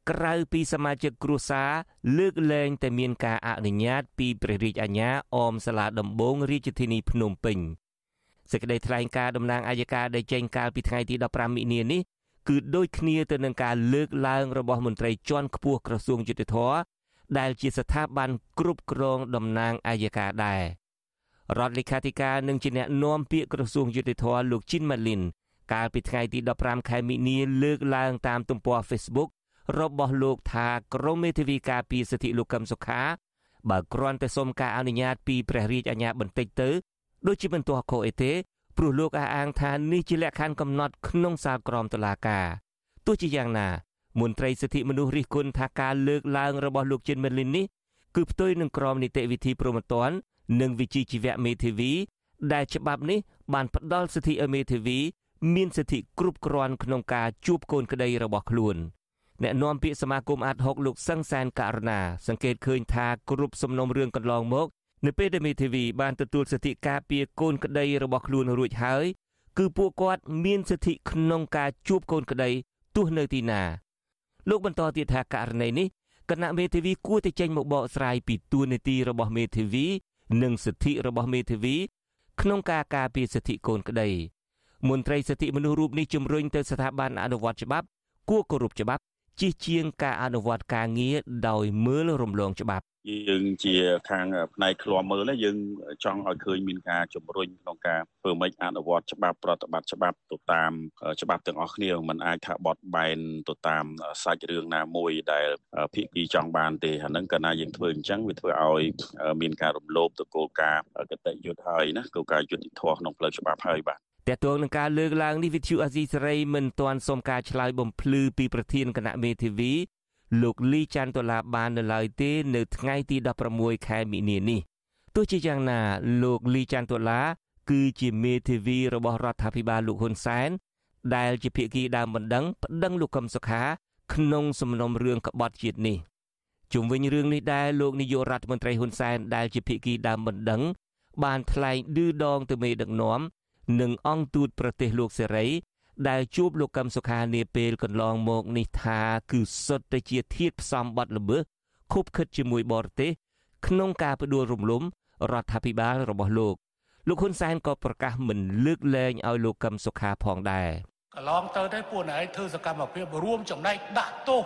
ក្រៅពីសមាជិកគ្រួសារលើកលែងតែមានការអនុញ្ញាតពីព្រះរាជអាជ្ញាអមសាលាដំបងរាជធានីភ្នំពេញសេចក្តីថ្លែងការណ៍តំណាងអាយកាដែលចេញកាលពីថ្ងៃទី15មិនិនានេះគឺដូចគ្នាទៅនឹងការលើកឡើងរបស់មន្ត្រីជាន់ខ្ពស់ក្រសួងយុតិធធ ដែលជាស្ថាប័នគ្រប់គ្រងតំណាងអាយកាដែររដ្ឋលេខាធិការនិងជាអ្នកនាំពាក្យក្រសួងយុតិធធលោកជីនម៉ាលីនកាលពីថ្ងៃទី15ខែមិនិនាលើកឡើងតាមទំព័រ Facebook របស់លោកថាក្រមមេធាវីការពារសិទ្ធិលោកកឹមសុខាបើគ្រាន់តែសុំការអនុញ្ញាតពីព្រះរាជអាជ្ញាបន្តិចទៅដូចជាមិនទាស់ខុសអីទេព្រោះលោកអះអាងថានេះជាលក្ខខណ្ឌកំណត់ក្នុងសាលក្រមតុលាការទោះជាយ៉ាងណា មន្ត្រីសិទ្ធិមនុស្សរិះគន់ថាការលើកឡើងរបស់លោកជិនមេលីននេះគឺផ្ទុយនឹងក្រមនីតិវិធីព្រហ្មទណ្ឌនិងវិជាជីវៈមេធាវី ដែលច្បាប់នេះបានផ្ដល់សិទ្ធិឲ្យមេធាវី មានសិទ្ធិគ្រប់គ្រាន់ក្នុងការជួបកូនក្តីរបស់ខ្លួនអ្នកនាំពាក្យសមាគមអាត់ហុកលោកសង្សានករណាសង្កេតឃើញថាគ្រប់សំណុំរឿងកន្លងមកនៅពេលដែលមេធាវីបានទទួលសិទ្ធិការពារកូនក្តីរបស់ខ្លួនរួចហើយគឺពួកគាត់មានសិទ្ធិក្នុងការជួបកូនក្តីទោះនៅទីណា លោកបន្តទៀតថាករណីនេះគណៈមេធាវីគួរតែចេញមកបកស្រាយពីទួលនីតិរបស់មេធាវី និងសិទ្ធិរបស់មេធាវីក្នុងការការពារសិទ្ធិកូនក្តីមន្ត្រីសិទ្ធិមនុស្សរូបនេះជំរុញទៅស្ថាប័នអនុវត្តច្បាប់គួរគោរពច្បាប់ជិះជាងការអនុវត្តការងារដោយមើលរំលងច្បាប់ យើងជាខាងផ្នែកឃ្លាំមើលយើងចង់ឲ្យឃើញមានការជំរុញក្នុងការធ្វើម៉េចអនុវត្តច្បាប់ប្រតិបត្តិច្បាប់ទៅតាមច្បាប់ទាំងអស់គ្នាมันអាចថាបត់បែនទៅតាមសាច់រឿងណាមួយដែលភាគីចង់បានទេអាហ្នឹងកាលណាយើងធ្វើអញ្ចឹងវាធ្វើឲ្យមានការរំលោភទៅគោលការណ៍កតិយុត្តហើយណាគោលការណ៍យុត្តិធម៌ក្នុងផ្លូវច្បាប់ហើយបាទតើតើនឹងការលើកឡើងនេះវិទ្យុអាស៊ីសេរីមិនទាន់សូមការឆ្លើយបំភ្លឺពីប្រធានគណៈមេធាវី លោកលីច័ន្ទដុល្លារបាននៅឡើយទេនៅថ្ងៃទី16ខែមិនិនានេះទោះជាយ៉ាងណាលោកលីច័ន្ទដុល្លារគឺជាមេធាវីរបស់រដ្ឋាភិបាលលោកហ៊ុនសែនដែលជាភាគីដើមបណ្ដឹងប្តឹងលោកកឹមសុខា ក្នុងសំណុំរឿងក្បត់ជាតិនេះជុំវិញរឿងនេះដែរលោកនាយករដ្ឋមន្ត្រីហ៊ុនសែនដែលជាភាគីដើមបណ្ដឹងបានថ្លែងឌឺដងទៅមេដឹកនាំនិងអង្គទូតប្រទេសលោកសេរី ដែលជួបលោកកឹមសុខានាពេលកន្លងមកនេះថាគឺសុទ្ធតែជាធាតផ្សំបត់ល្មើសខុបខិតជាមួយបរទេសក្នុងការផ្ដួលរំលំរដ្ឋាភិបាលរបស់លោកលោកហ៊ុនសែនក៏ប្រកាសមិនលើកលែងឲ្យលោកកឹមសុខាផងដែរកន្លងទៅទៅពួកឯងធ្វើសកម្មភាពរួមចំណែកដាក់ទោស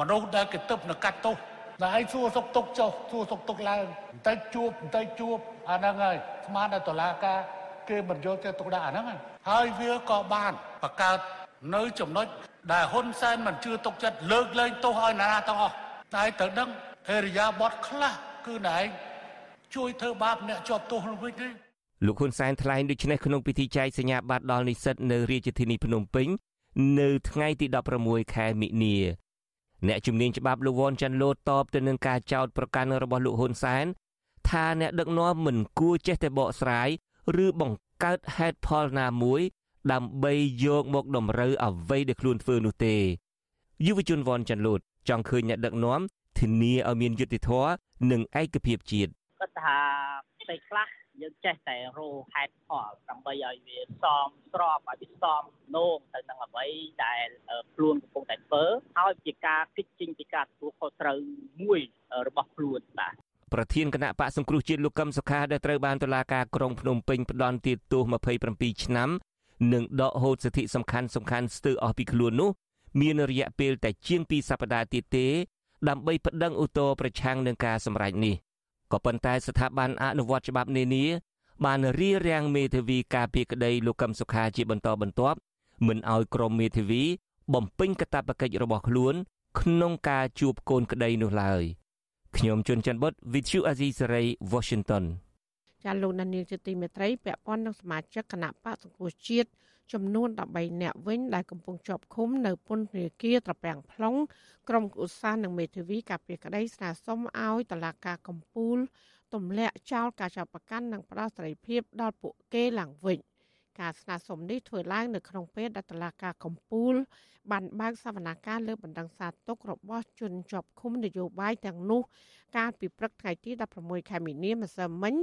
មនុស្សដែលគេទឹកនឹងកាត់ទោសតែឯងសួរសុកទុកចុះសួរសុកទុកឡើងបន្តិចជួបបន្តិចជួបអាហ្នឹងហើយស្មានដល់តឡាការ គេមិនយកទៅទុកដាក់អាហ្នឹងហើយវាក៏បានបង្កើតនៅចំណុចដែលហ៊ុនសែនមិនជឿទុកចិត្តលើកលែងទោសឲ្យណានាទាំងអស់តែទៅដឹងអេរិយាបថខ្លះគឺណែឯងជួយធ្វើបាបអ្នកជាប់ទោសនោះវិញទេលោកហ៊ុនសែនថ្លែងដូចនេះក្នុងពិធីចែកសញ្ញាបត្រដល់និស្សិតនៅរាជធានីភ្នំពេញនៅថ្ងៃទី16ខែមិនិនាអ្នកជំនាញច្បាប់លោកវ៉ាន់ចាន់លូតតបទៅនឹងការចោទប្រកាន់របស់លោកហ៊ុនសែនថាអ្នកដឹកនាំមិនគួរចេះតែបកស្រាយ ឬបង្កើតហេតុផលណាមួយ ដើម្បីយកមកតម្រូវអ្វីដែលខ្លួនធ្វើនោះទេយុវជនវ៉ាន់ចាន់លូតចង់ឃើញអ្នកដឹកនាំធានាឲ្យមានយុត្តិធម៌និងឯកភាពជាតិគាត់ថាផ្ទៃខ្លះយើងចេះតែរោហេតុផលដើម្បីឲ្យវាសមស្របឲ្យវាសមនោមទៅនឹងអ្វីដែលខ្លួនកំពុងតែធ្វើហើយជាការគិតចេញពីការទទួលខុសត្រូវមួយរបស់ខ្លួនបាទ ប្រធានគណៈបកសង្គ្រោះជាតិលោកកឹមសុខាដែលត្រូវបានតុលាការក្រុងភ្នំពេញផ្ដន្ទាទោស27ឆ្នាំនិងដកហូតសិទ្ធិសំខាន់សំខាន់ស្ទើរអស់ពីខ្លួននោះ មានរយៈពេលតែជាង2សប្តាហ៍ទៀតទេ ដើម្បីប្តឹងឧទ្ធរប្រឆាំងនឹងការសម្រេចនេះក៏ប៉ុន្តែស្ថាប័នអនុវត្តច្បាប់នានាបានរៀបរៀងមេធាវីការពីក្តីលោកកឹមសុខាជាបន្តបន្ទាប់មិនឲ្យក្រុមមេធាវី បំពេញកាតព្វកិច្ចរបស់ខ្លួន ក្នុងការជួបកូនក្តីនោះឡើយ។ ខ្ញុំជួនច័ន្ទបុត With you Azizi Saray Washington ចាលោកនាងជាទីមេត្រីពាក់ព័ន្ធនឹងសមាជិកគណៈបកសង្គ្រោះជាតិចំនួន13នាក់វិញដែលកំពុងជាប់ឃុំនៅពន្ធនាគារត្រពាំង plong ក្រុមឧស្សាហ៍និងមេធាវីការពារក្តីស្នើសុំឲ្យតឡាការកំពូលទម្លាក់ចោលការចាប់ប្រកាន់និងផ្ដោតសេរីភាពដល់ពួកគេឡើងវិញ ការស្នើសុំនេះធ្វើឡើងនៅក្នុងពេលដែលតឡាការកំពូលបានបើកសវនកម្មលើបណ្ដឹងសារទុករបស់ជនជាប់ឃុំនយោបាយទាំងនោះ កាលពីព្រឹកថ្ងៃទី16ខែមីនាម្សិលមិញ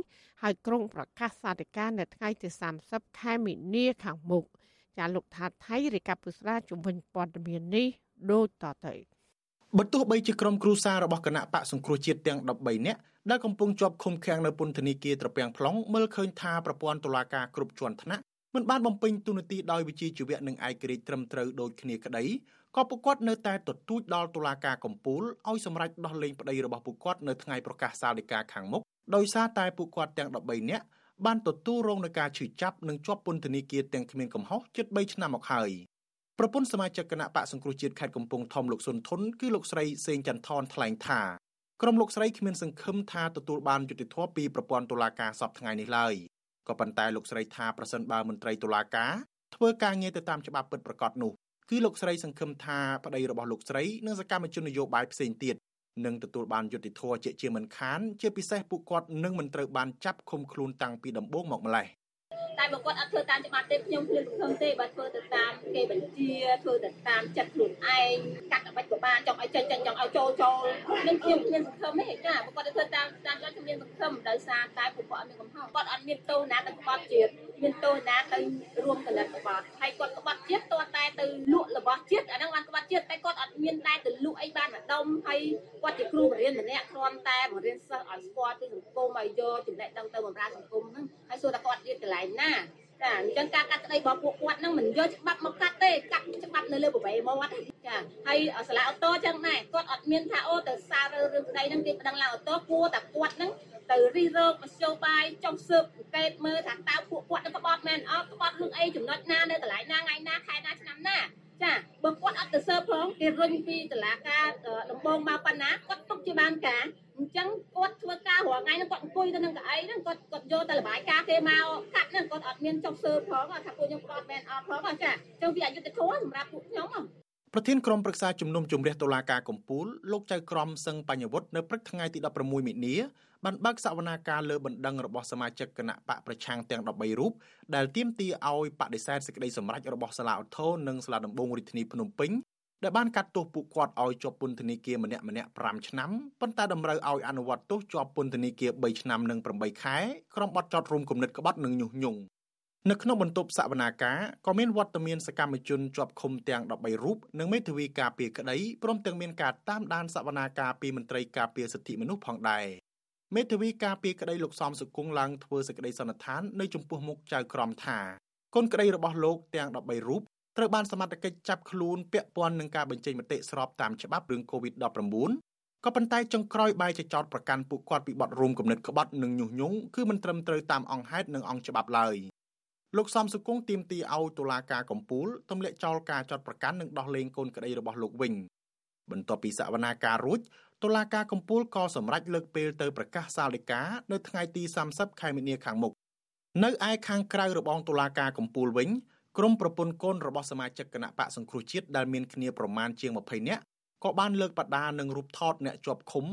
ហើយក្រុងប្រកាសសាធិការនៅថ្ងៃទី30ខែមីនាខាងមុខចាលោកថាថៃរាយការណ៍ពុស្រាជំវិញព័ត៌មាននេះដូចតទៅបើទោះបីជាក្រុមគ្រួសាររបស់គណៈបកសង្គ្រោះជាតិទាំង13នាក់ដែលកំពុងជាប់ឃុំឃាំងនៅពន្ធនាគារត្រពាំង plong មើលឃើញថាប្រព័ន្ធតុលាការគ្រប់ជាន់ថ្នាក់ មិនបានបំពេញទូនាទីដោយវិជ្ជាជីវៈនិងឯករាជ្យត្រឹមត្រូវដូចគ្នាក្តីក៏ពួកគាត់នៅតែទទូចដល់តុលាការកំពូលឲ្យសម្រេចដោះលែងប្តីរបស់ពួកគាត់នៅថ្ងៃប្រកាសសាលដីកាខាងមុខដោយសារតែពួកគាត់ទាំង13នាក់បានទទួលរងនឹងការឈឺចាប់និងជាប់ពន្ធនាគារទាំងគ្មានកំហុសជិត3ឆ្នាំមកហើយប្រពន្ធសមាជិកគណៈបកសង្គ្រោះជាតិខេត្តកំពង់ធំលោកសុនធុនគឺលោកស្រីសេងចន្ទថនថ្លែងថាក្រុមលោកស្រីគ្មានសង្ឃឹមថាទទួលបានយុត្តិធម៌ពីប្រព័ន្ធតុលាការសពថ្ងៃនេះឡើយ ក៏ប៉ុន្តែលោកស្រីថាប្រសិនបើមន្ត្រីតុលាការធ្វើការងារទៅតាមច្បាប់ពិតប្រាកដនោះគឺលោកស្រីសង្ឃឹមថាប្តីរបស់លោកស្រីនិងសកម្មជននយោបាយផ្សេងទៀតនឹងទទួលបានយុត្តិធម៌ជាជាមិនខានជាពិសេសពួកគាត់នឹងមិនត្រូវបានចាប់ឃុំខ្លួនតាំងពីដំបូងមកម្លេះ តែបើគាត់អត់ធ្វើតាមច្បាប់ទេខ្ញុំគ្មានសង្ឃឹមទេបើធ្វើទៅតាមគេបញ្ជាធ្វើទៅតាមចិត្តខ្លួនឯងកាត់អ្វីក៏បានចង់ឲ្យចេញចេញចង់ឲ្យចូលចូលនឹងខ្ញុំគ្មានសង្ឃឹមទេចាបើគាត់ទៅធ្វើតាមតាមគាត់ខ្ញុំមានសង្ឃឹមដោយសារតែពួកគាត់អត់មានកំហុសគាត់អត់មានទោសណាទៅក្បត់ជាតិមានទោសណាទៅរួមកលិតក្បត់ហើយគាត់ក្បត់ជាតិតតែទៅលក់របស់ជាតិអាហ្នឹងបានក្បត់ជាតិតែគាត់អត់មានដែរទៅលក់អីបានម្ដុំហើយគាត់ជាគ្រូបរិញ្ញាម្នាក់គ្រាន់តែបង្រៀនសិស្សឲ្យស្គាល់ពីសង្គមឲ្យយកចំណេះដឹងទៅបម្រើសង្គមហ្នឹង ហើយសួរថាគាត់រៀនកន្លែងណាចាអញ្ចឹងការកាត់ក្តីរបស់ពួកគាត់ហ្នឹងមិនយកច្បាប់មកកាត់ទេកាត់ច្បាប់នៅលើប្រវេមាត់ចាហើយសាលាអូតូអញ្ចឹងដែរគាត់អត់មានថាអូទៅសាររឿងក្តីហ្នឹងគេប្តឹងឡើងអូតូគួរតែគាត់ហ្នឹងទៅរិះរោគមធ្យោបាយចុះស៊ើបអង្កេតមើលថាតើពួកគាត់នឹងក្បត់មែនអត់ក្បត់រឿងអីចំណុចណានៅកន្លែងណាថ្ងៃណាខែណាឆ្នាំណា ចាបើគាត់អត់ទៅស៊ើបផងគេរុញពីតឡាការដំបងមកប៉ុណ្ណាគាត់ទុកជាបានការអញ្ចឹងគាត់ធ្វើការរាល់ថ្ងៃហ្នឹងគាត់អង្គុយទៅនឹងកៅអីហ្នឹងគាត់គាត់យកតែលបាយការគេមកកាត់ហ្នឹងគាត់អត់មានចុះស៊ើបផងថាពួកខ្ញុំគាត់មែនអត់ផងចាអញ្ចឹងវាអយុត្តិធម៌សម្រាប់ពួកខ្ញុំប្រធានក្រុមប្រឹក្សាជំនុំជម្រះតុលាការកំពូលលោកចៅក្រមសឹងបញ្ញវុឌ្ឍនៅព្រឹកថ្ងៃទី16មិនិនា បានបើកសវនាការលើបណ្ដឹងរបស់សមាជិកគណៈបកប្រឆាំងទាំង13រូបដែលទាមទារឲ្យបដិសេធសេចក្តីសម្រេចរបស់សាលាឧទ្ធរនិងសាលាដំបងរាជធានីភ្នំពេញដែលបានកាត់ទោសពួកគាត់ឲ្យជាប់ពន្ធនាគារម្នាក់ម្នាក់5ឆ្នាំប៉ុន្តែតម្រូវឲ្យអនុវត្តទោសជាប់ពន្ធនាគារ3ឆ្នាំនិង8ខែក្រុមបទចោតរួមគំនិតក្បត់និងញុះញង់នៅក្នុងបន្ទប់សវនាការក៏មានវត្តមានសកម្មជនជាប់ឃុំទាំង13រូបនិងមេធាវីការពារក្តីព្រមទាំងមានការតាមដានសវនាការពីមន្ត្រីការពារសិទ្ធិមនុស្សផងដែរ មេធាវីការពារក្តីលោកសំសុគង្គឡើងធ្វើសេចក្តីសន្និដ្ឋាននៅចំពោះមុខចៅក្រមថាកូនក្តីរបស់លោកទាំង13រូបត្រូវបានសមត្ថកិច្ចចាប់ខ្លួនពាក់ព័ន្ធនឹងការបញ្ចេញមតិស្របតាមច្បាប់រឿង COVID-19 ក៏ប៉ុន្តែចុងក្រោយបែរជាចោតប្រកាន់ពួកគាត់ពីបទរួមគំនិតក្បត់និងញុះញង់គឺមិនត្រឹមត្រូវតាមអង្គហេតុនិងអង្គច្បាប់ឡើយលោកសំសុគង្គទាមទារឲ្យតុលាការកំពូលទម្លាក់ចោលការចោតប្រកាន់និងដោះលែងកូនក្តីរបស់លោកវិញបន្ទាប់ពីសវនាការរួច តុលាការកំពូលក៏សម្រេចលើកពេលទៅប្រកាសសាលដីកានៅថ្ងៃទី30ខែមីនាខាងមុខនៅឯខាងក្រៅរបងតុលាការកំពូលវិញក្រុមប្រពន្ធកូនរបស់សមាជិកគណៈបកសង្គ្រោះជាតិដែលមានគ្នាប្រមាណជាង20នាក់ក៏បានលើកបដានិងរូបថតអ្នកជាប់ឃុំ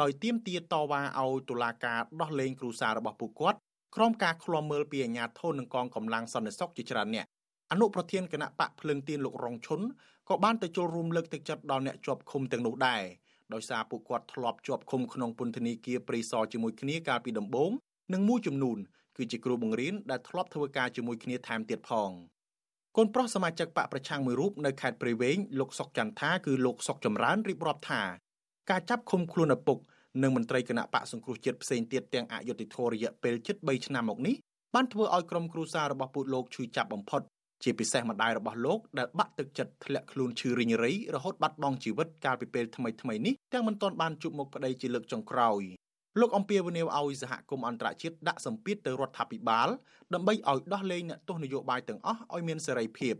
ដោយទាមទារតវ៉ាឲ្យតុលាការដោះលែងគ្រួសាររបស់ពួកគាត់ក្រុមការឃ្លាំមើលពីអាជ្ញាធរនិងកងកម្លាំងសន្តិសុខជាច្រើនអ្នកអនុប្រធានគណៈបកភ្លឹងទៀនលោករងឈុនក៏បានទៅចូលរួមលើកទឹកចិត្តដល់អ្នកជាប់ឃុំទាំងនោះដែរ ដោយសារពួកគាត់ធ្លាប់ជាប់ឃុំក្នុងពន្ធនាគារព្រៃសរជាមួយគ្នាកាលពីដំបូងនិងមួយចំនួនគឺជាគ្រូបង្រៀនដែលធ្លាប់ធ្វើការជាមួយគ្នាថែមទៀតផងកូនប្រុសសមាជិកបកប្រឆាំងមួយរូបនៅខេត្តព្រៃវែងលោកសុកចន្ទថាគឺលោកសុកចម្រើនរៀបរាប់ថាការចាប់ឃុំខ្លួនឪពុកនិងមន្ត្រីគណៈបកសង្គ្រោះជាតិផ្សេងទៀតទាំងអយុធធររយៈពេលជិត3ឆ្នាំមកនេះបានធ្វើឲ្យក្រុមគ្រួសាររបស់ពូលោកឈឺចាប់បំផុត ជាពិសេសម្ដាយរបស់លោកដែលបាក់ទឹកចិត្តធ្លាក់ខ្លួនឈឺរិញរៃរហូតបាត់បង់ជីវិតកាលពីពេលថ្មីថ្មីនេះទាំងមិនទាន់បានជួបមុខប្តីជាលើកចុងក្រោយលោកអំពីវនីវឲ្យសហគមន៍អន្តរជាតិដាក់សម្ពាធទៅរដ្ឋាភិបាលដើម្បីឲ្យដោះលែងអ្នកទោសនយោបាយទាំងអស់ឲ្យមានសេរីភាព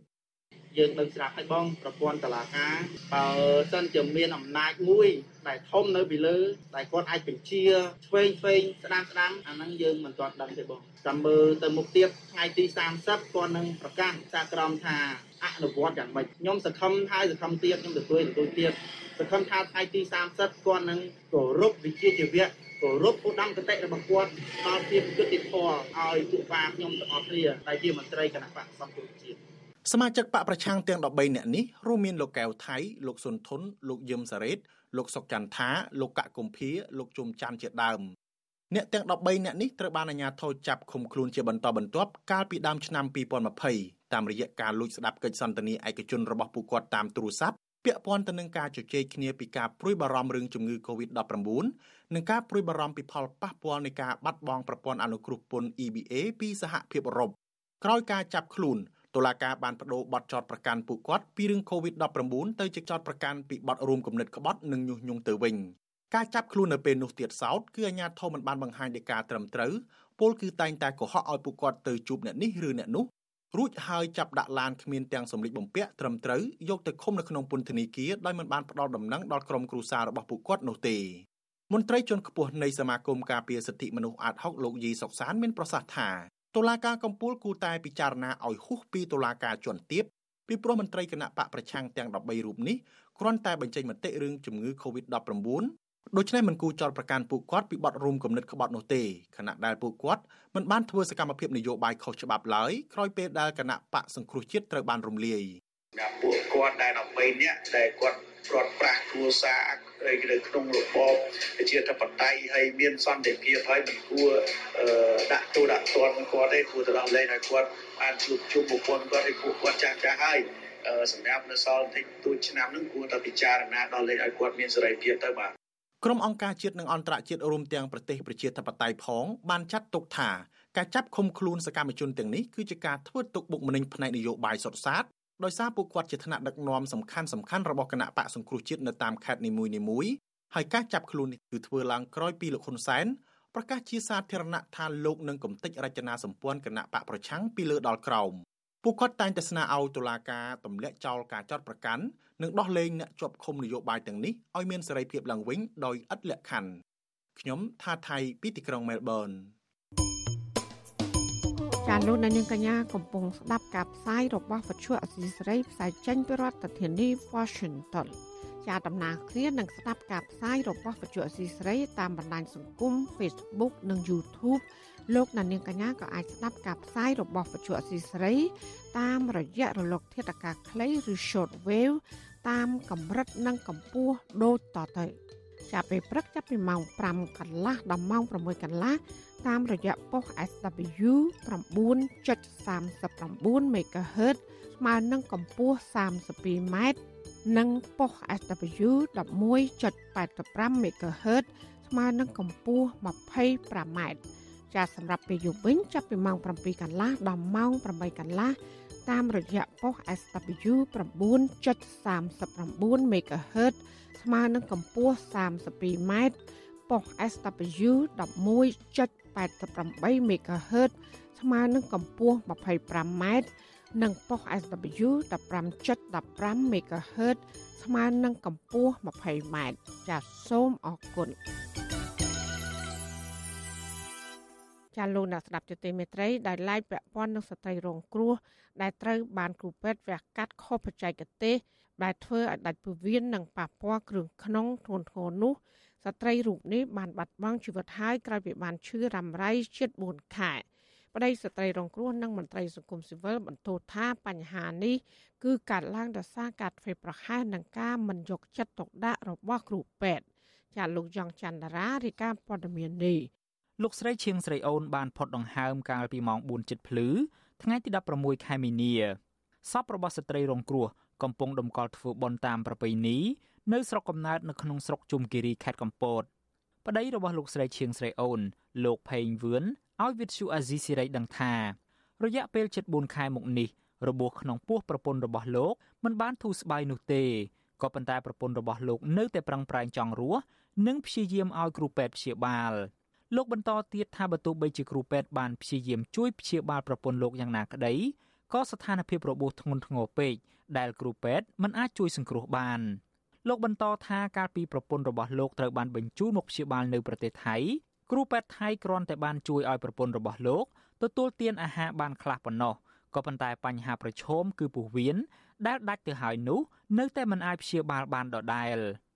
យើងនៅស្រាប់ឲ្យបងប្រព័ន្ធតឡាការបើសិនជាមានអំណាចមួយ ដែលធំនៅពីលើ ដែលគាត់អាចបញ្ជាឆ្វេងឆ្វេងស្ដាំស្ដាំអាហ្នឹងយើងមិនទាន់ដឹងទេបងចាំមើលទៅមុខទៀតថ្ងៃទី30គាត់នឹងប្រកាសសាក្រមថាអនុវត្តយ៉ាងម៉េចខ្ញុំសង្ឃឹមហើយសង្ឃឹមទៀតខ្ញុំទទួលទទួលទៀតសង្ឃឹមថាថ្ងៃទី30គាត់នឹងគោរពវិជ្ជាជីវៈគោរពឧត្តមគតិរបស់គាត់ដល់ភាពយុត្តិធម៌ឲ្យពួកបាខ្ញុំទាំងអស់គ្នាដែលជាមន្ត្រីគណៈបកសង្គ្រោះជាតិ សមាជិកបកប្រឆាំងទាំង13នាក់នេះរួមមានលោកកែវថៃលោកសុនធុនលោកយឹមសារ៉េតលោកសុកចន្ទថាលោកកកុម្ភាលោកជុំច័ន្ទជាដើមអ្នកទាំង13នាក់នេះត្រូវបានអាជ្ញាធរចាប់ឃុំខ្លួនជាបន្តបន្ទាប់កាលពីដើមឆ្នាំ2020តាមរយៈការលួចស្ដាប់កិច្ចសន្ទនាឯកជនរបស់ពួកគាត់តាមទូរស័ព្ទពាក់ព័ន្ធទៅនឹងការជជែកគ្នាពីការព្រួយបារម្ភរឿងជំងឺ Covid-19 និងការព្រួយបារម្ភពីផលប៉ះពាល់នៃការបាត់បង់ប្រព័ន្ធអនុគ្រោះពន្ធ EBA ពីសហភាពអឺរ៉ុបក្រោយការចាប់ខ្លួន តុលាការបានបដូរបទចោតប្រកាន់ពួកគាត់ពីរឿង COVID-19 ទៅជាចោតប្រកាន់ពីបទរួមគំនិតក្បត់និងញុះញង់ទៅវិញការចាប់ខ្លួននៅពេលនោះទៀតសោតគឺអាជ្ញាធរមិនបានបង្ហាញដោយការត្រឹមត្រូវពលគឺតែងតែកុហកឲ្យពួកគាត់ទៅជួបអ្នកនេះឬអ្នកនោះរួចហើយចាប់ដាក់ឡានគ្មានទាំងសម្លៀកបំពាក់ត្រឹមត្រូវយកទៅឃុំនៅក្នុងពន្ធនាគារដោយមិនបានផ្ដល់ដំណឹងដល់ក្រុមគ្រួសាររបស់ពួកគាត់នោះទេមន្ត្រីជាន់ខ្ពស់នៃសមាគមការពារសិទ្ធិមនុស្សអាត6លោកយីសុកសានមានប្រសាសន៍ថា តុលាការកំពូលគូតែពិចារណាឲ្យហួសពីតុលាការជាន់ទាបពីព្រោះមន្ត្រីគណៈបកប្រឆាំងទាំង13រូបនេះគ្រាន់តែបញ្ចេញមតិរឿងជំងឺ Covid-19 ដូច្នេះមិនគូចោតប្រកាន់ពួកគាត់ពីបទរួមគំនិតក្បត់នោះទេខណៈដែលពួកគាត់មិនបានធ្វើសកម្មភាពនយោបាយខុសច្បាប់ឡើយក្រោយពេលដែលគណៈបកសង្គ្រោះជាតិត្រូវបានរំលាយសម្រាប់ពួកគាត់ដែល13នាក់ដែលគាត់ ព្រាត់ប្រាសគ្រួសារនៅក្នុងរបបជាធិបតេយ្យហើយមានសន្តិភាពហើយមិនគួរដាក់ទូដាក់ទណ្ឌគាត់ទេគួរទៅដល់លេងឲ្យគាត់បានជួបជុំប្រពន្ធគាត់ឲ្យពួកគាត់ចាស់ចាស់ហើយសម្រាប់នៅសល់តិចតួចឆ្នាំហ្នឹងគួរតែពិចារណាដល់លេងឲ្យគាត់មានសេរីភាពទៅបាទក្រុមអង្គការជាតិនិងអន្តរជាតិរួមទាំងប្រទេសប្រជាធិបតេយ្យផងបានចាត់ទុកថាការចាប់ឃុំខ្លួនសកម្មជនទាំងនេះគឺជាការធ្វើទុកបុកម្នេញផ្នែកនយោបាយសុទ្ធសាធ ដោយសារពួកគាត់ជាថ្នាក់ដឹកនាំសំខាន់សំខាន់របស់គណៈបកសង្គ្រោះជាតិនៅតាមខេត្តនីមួយៗហើយការចាប់ខ្លួននេះគឺធ្វើឡើងក្រោយពីលោកហ៊ុនសែនប្រកាសជាសាធារណៈថាលោកនឹងកំទេចរចនាសម្ព័ន្ធគណៈបកប្រឆាំងពីលើដល់ក្រោមពួកគាត់តែងតែស្នើឲ្យតុលាការទម្លាក់ចោលការចោទប្រកាន់និងដោះលែងអ្នកជាប់ឃុំនយោបាយទាំងនេះឲ្យមានសេរីភាពឡើងវិញដោយឥតលក្ខខណ្ឌខ្ញុំថាថៃពីទីក្រុងមែលប៊ន ចាលោកនាងកញ្ញាកំពុងស្ដាប់ការផ្សាយរបស់វិទ្យុអសីសេរីផ្សាយចេញពីរដ្ឋធានី Washington ជាដំណើរគ្នានឹងស្ដាប់ការផ្សាយរបស់វិទ្យុអសីសេរីតាមបណ្ដាញសង្គម Facebook និង YouTube លោកនាងកញ្ញាក៏អាចស្ដាប់ការផ្សាយរបស់វិទ្យុអសីសេរីតាមរយៈរលក ធាតុអាកាសខ្លីឬ Short Wave តាមកម្រិតនិងកម្ពស់ដូចតទៅចាប់ពេលព្រឹកចាប់ពីម៉ោង5កន្លះដល់ម៉ោង6កន្លះ តាមរយៈប៉ុស SW 9.39 MHz ស្មើនឹងកម្ពស់ 32m និងប៉ុស SW 11.85 MHz ស្មើនឹងកម្ពស់ 25m ចាសម្រាប់ពេលយប់វិញចាប់ពីម៉ោង7កន្លះដល់ម៉ោង8កន្លះតាមរយៈប៉ុស SW 9.39 MHz ស្មើនឹងកម្ពស់ 32m ប៉ុស SW 11.88 MHz ស្មើនឹងកម្ពស់ 25m និងប៉ុស SW 15.15 MHz ស្មើនឹងកម្ពស់ 20m ចាសសូមអរគុណចាលោកអ្នកស្ដាប់ជទីមេត្រីដែលឡាយពាក់ព័ន្ធនឹងស្ត្រីរងគ្រោះដែលត្រូវបានគ្រូពេទ្យវះកាត់ខុសបច្ចេកទេសដែលធ្វើឲ្យដាច់ពោះវៀននិងប៉ះពាល់គ្រឿងក្នុងធ្ងន់ធ្ងរនោះ ស្ត្រីរូបនេះបានបាត់បង់ជីវិតហើយក្រោយពីបានឈឺរ៉ាំរ៉ៃជិត4ខែប្តីស្ត្រីរងគ្រោះនិងមន្ត្រីសង្គមស៊ីវិលបន្ទោសថាបញ្ហានេះគឺកើតឡើងដោយសារការធ្វើប្រហែសនិងការមិនយកចិត្តទុកដាក់របស់គ្រូពេទ្យចាលោកយ៉ងច័ន្ទរារាយការណ៍ព័ត៌មាននេះលោកស្រីឈៀងស្រីអូនបានផុតដង្ហើមកាលពីម៉ោង4:00ភ្លឺថ្ងៃទី16ខែមីនាសពរបស់ស្ត្រីរងគ្រោះកំពុងដំកល់ធ្វើបន់តាមប្រពៃណី នៅស្រុកកំណើតនៅក្នុងស្រុកជុំគិរីខេត្តកំពតប្តីរបស់លោកស្រីឈៀងស្រីអូន លោកផេងវឿនឲ្យវិទ្យុអាស៊ីសេរីដឹងថា រយៈពេល74ខែមកនេះរបួសក្នុងពោះប្រពន្ធរបស់លោកមិនបានធូរស្បើយនោះទេក៏ប៉ុន្តែប្រពន្ធរបស់លោកនៅតែប្រឹងប្រែងចង់រស់និងព្យាយាមឲ្យគ្រូពេទ្យព្យាបាលលោកបន្តទៀតថាបើទោះបីជាគ្រូពេទ្យបានព្យាយាមជួយព្យាបាលប្រពន្ធលោកយ៉ាងណាក្តីក៏ស្ថានភាពរបួសធ្ងន់ធ្ងរពេកដែលគ្រូពេទ្យមិនអាចជួយសង្គ្រោះបាន លោកបន្តថាកាលពីប្រពន្ធរបស់លោកត្រូវបានបញ្ជូនមកព្យាបាលនៅប្រទេសថៃគ្រូពេទ្យថៃគ្រាន់តែបានជួយឲ្យប្រពន្ធរបស់លោកទទួលទានអាហារបានខ្លះប៉ុណ្ណោះក៏ប៉ុន្តែបញ្ហាប្រឈមគឺពោះវៀនដែលដាច់ទៅហើយនោះនៅតែមិនអាចព្យាបាលបានដដែល។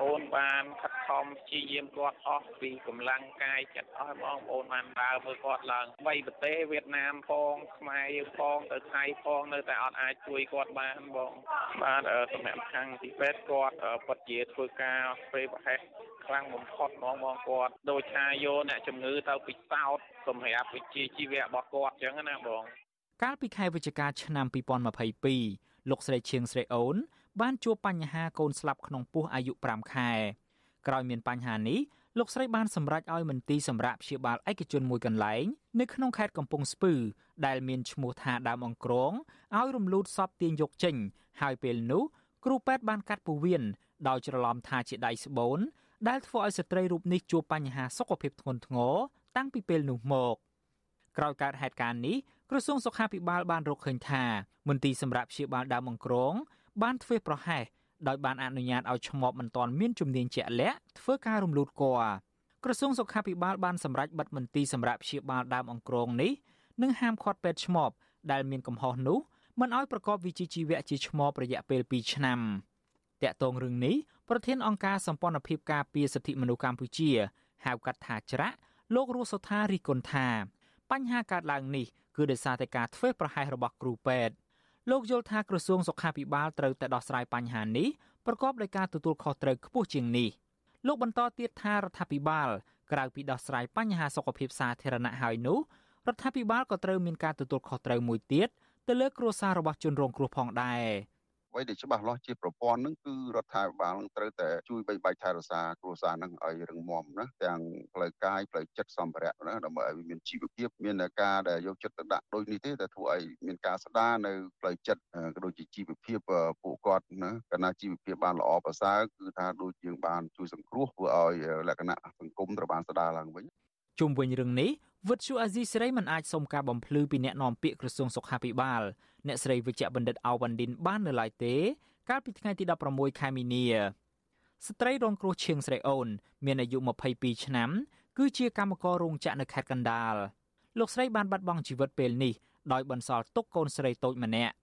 អូនបានខិតខំព្យាយាមគាត់អស់ពីកម្លាំងកាយចិត្តអស់បងប្អូនបានដើរមើលគាត់ឡើងបីប្រទេសវៀតណាមផងខ្មែរយើងផងទៅថៃផងនៅតែអត់អាចជួយគាត់បានបងបាទសម្រាប់ខាងទីពេទ្យគាត់ពិតជាធ្វើការព្រៃប្រហែសខ្លាំងបំផុតហ្មងបងគាត់ដូចថាយកអ្នកជំងឺទៅពិសោធន៍សម្រាប់វិជ្ជាជីវៈរបស់គាត់អញ្ចឹងណាបង កាលពីខែវិច្ឆិកាឆ្នាំ2022លោកស្រីឈៀងស្រីអូន បានជួបបញ្ហាកូនស្លាប់ក្នុងពោះអាយុ5ខែក្រោយមានបញ្ហានេះលោកស្រីបានសម្រេចឲ្យមន្ទីរសម្រាប់ព្យាបាលឯកជនមួយកន្លែងនៅក្នុងខេត្តកំពង់ស្ពឺ ដែលមានឈ្មោះថាដើមអង្គរងឲ្យរំលូតសពទាញយកចេញ ហើយពេលនោះគ្រូពេទ្យបានកាត់ពោះវៀនដោយច្រឡំថាជាដៃស្បូនដែលធ្វើឲ្យស្ត្រីរូបនេះជួបបញ្ហាសុខភាពធ្ងន់ធ្ងរតាំងពីពេលនោះមកក្រោយកើតហេតុការណ៍នេះក្រសួងសុខាភិបាលបានរកឃើញថាមន្ទីរសម្រាប់ព្យាបាលដើមអង្គរង បានធ្វើប្រហែសដោយបានអនុញ្ញាតឲ្យឈ្មោះមិនទាន់មានជំនាញជាក់លាក់ធ្វើការរំលូតគល់ក្រសួងសុខាភិបាលបានសម្រេចបិទមន្ទីរសម្រាប់ព្យាបាលដើមអង្គរងនេះនិងហាមឃាត់ពេទ្យឈ្មោះដែលមានកំហុសនោះមិនឲ្យប្រកបវិជ្ជាជីវៈជាឈ្មោះរយៈពេល2ឆ្នាំតាក់ទងរឿងនេះប្រធានអង្គការសម្ព័ន្ធភាពការពារសិទ្ធិមនុស្សកម្ពុជាហៅកាត់ថាច្រាក់លោករស់សុថារីគុណថា បញ្ហាកើតឡើងនេះគឺដោយសារតែការធ្វើប្រហែសរបស់គ្រូពេទ្យ លោកយល់ថាក្រសួងសុខាភិបាលត្រូវតែដោះស្រាយបញ្ហានេះប្រកបដោយការទទួលខុសត្រូវខ្ពស់ជាងនេះលោកបន្តទៀតថារដ្ឋាភិបាលក្រៅពីដោះស្រាយបញ្ហាសុខភាពសាធារណៈហើយនោះរដ្ឋាភិបាលក៏ត្រូវមានការទទួលខុសត្រូវមួយទៀតទៅលើគ្រួសាររបស់ជនរងគ្រោះផងដែរ។ អ្វីដែលច្បាស់លាស់ជាប្រព័ន្ធហ្នឹងគឺរដ្ឋាភិបាលនឹងត្រូវតែជួយបីបាច់ថែរក្សាគ្រួសារហ្នឹងឲ្យរឹងមាំណាទាំងផ្លូវកាយផ្លូវចិត្តសម្ភារៈណាដើម្បីឲ្យមានជីវភាពមានការដែលយកចិត្តទុកដាក់ដូចនេះទេតែធ្វើឲ្យមានការស្ដារនៅផ្លូវចិត្តក៏ដូចជាជីវភាពពួកគាត់ណាកាលណាជីវភាពបានល្អប្រសើរគឺថាដូចយើងបានជួយសង្គ្រោះធ្វើឲ្យលក្ខណៈសង្គមត្រូវបានស្ដារឡើងវិញជុំវិញរឿងនេះវិទ្យុអាស៊ីសេរីមិនអាចសុំការបំភ្លឺពីអ្នកនាំពាក្យក្រសួងសុខាភិបាល អ្នកស្រីវិជ្ជបណ្ឌិតអាវ៉ាន់ឌិនបាននៅឡើយទេ កាលពីថ្ងៃទី16ខែមីនាស្ត្រីរងគ្រោះឈៀងស្រីអូន មានអាយុ22ឆ្នាំគឺជាកម្មកររោងចក្រនៅខេត្តកណ្ដាលលោកស្រីបានបាត់បង់ជីវិតពេលនេះដោយបន្សល់ទុកកូនស្រីតូចម្នាក់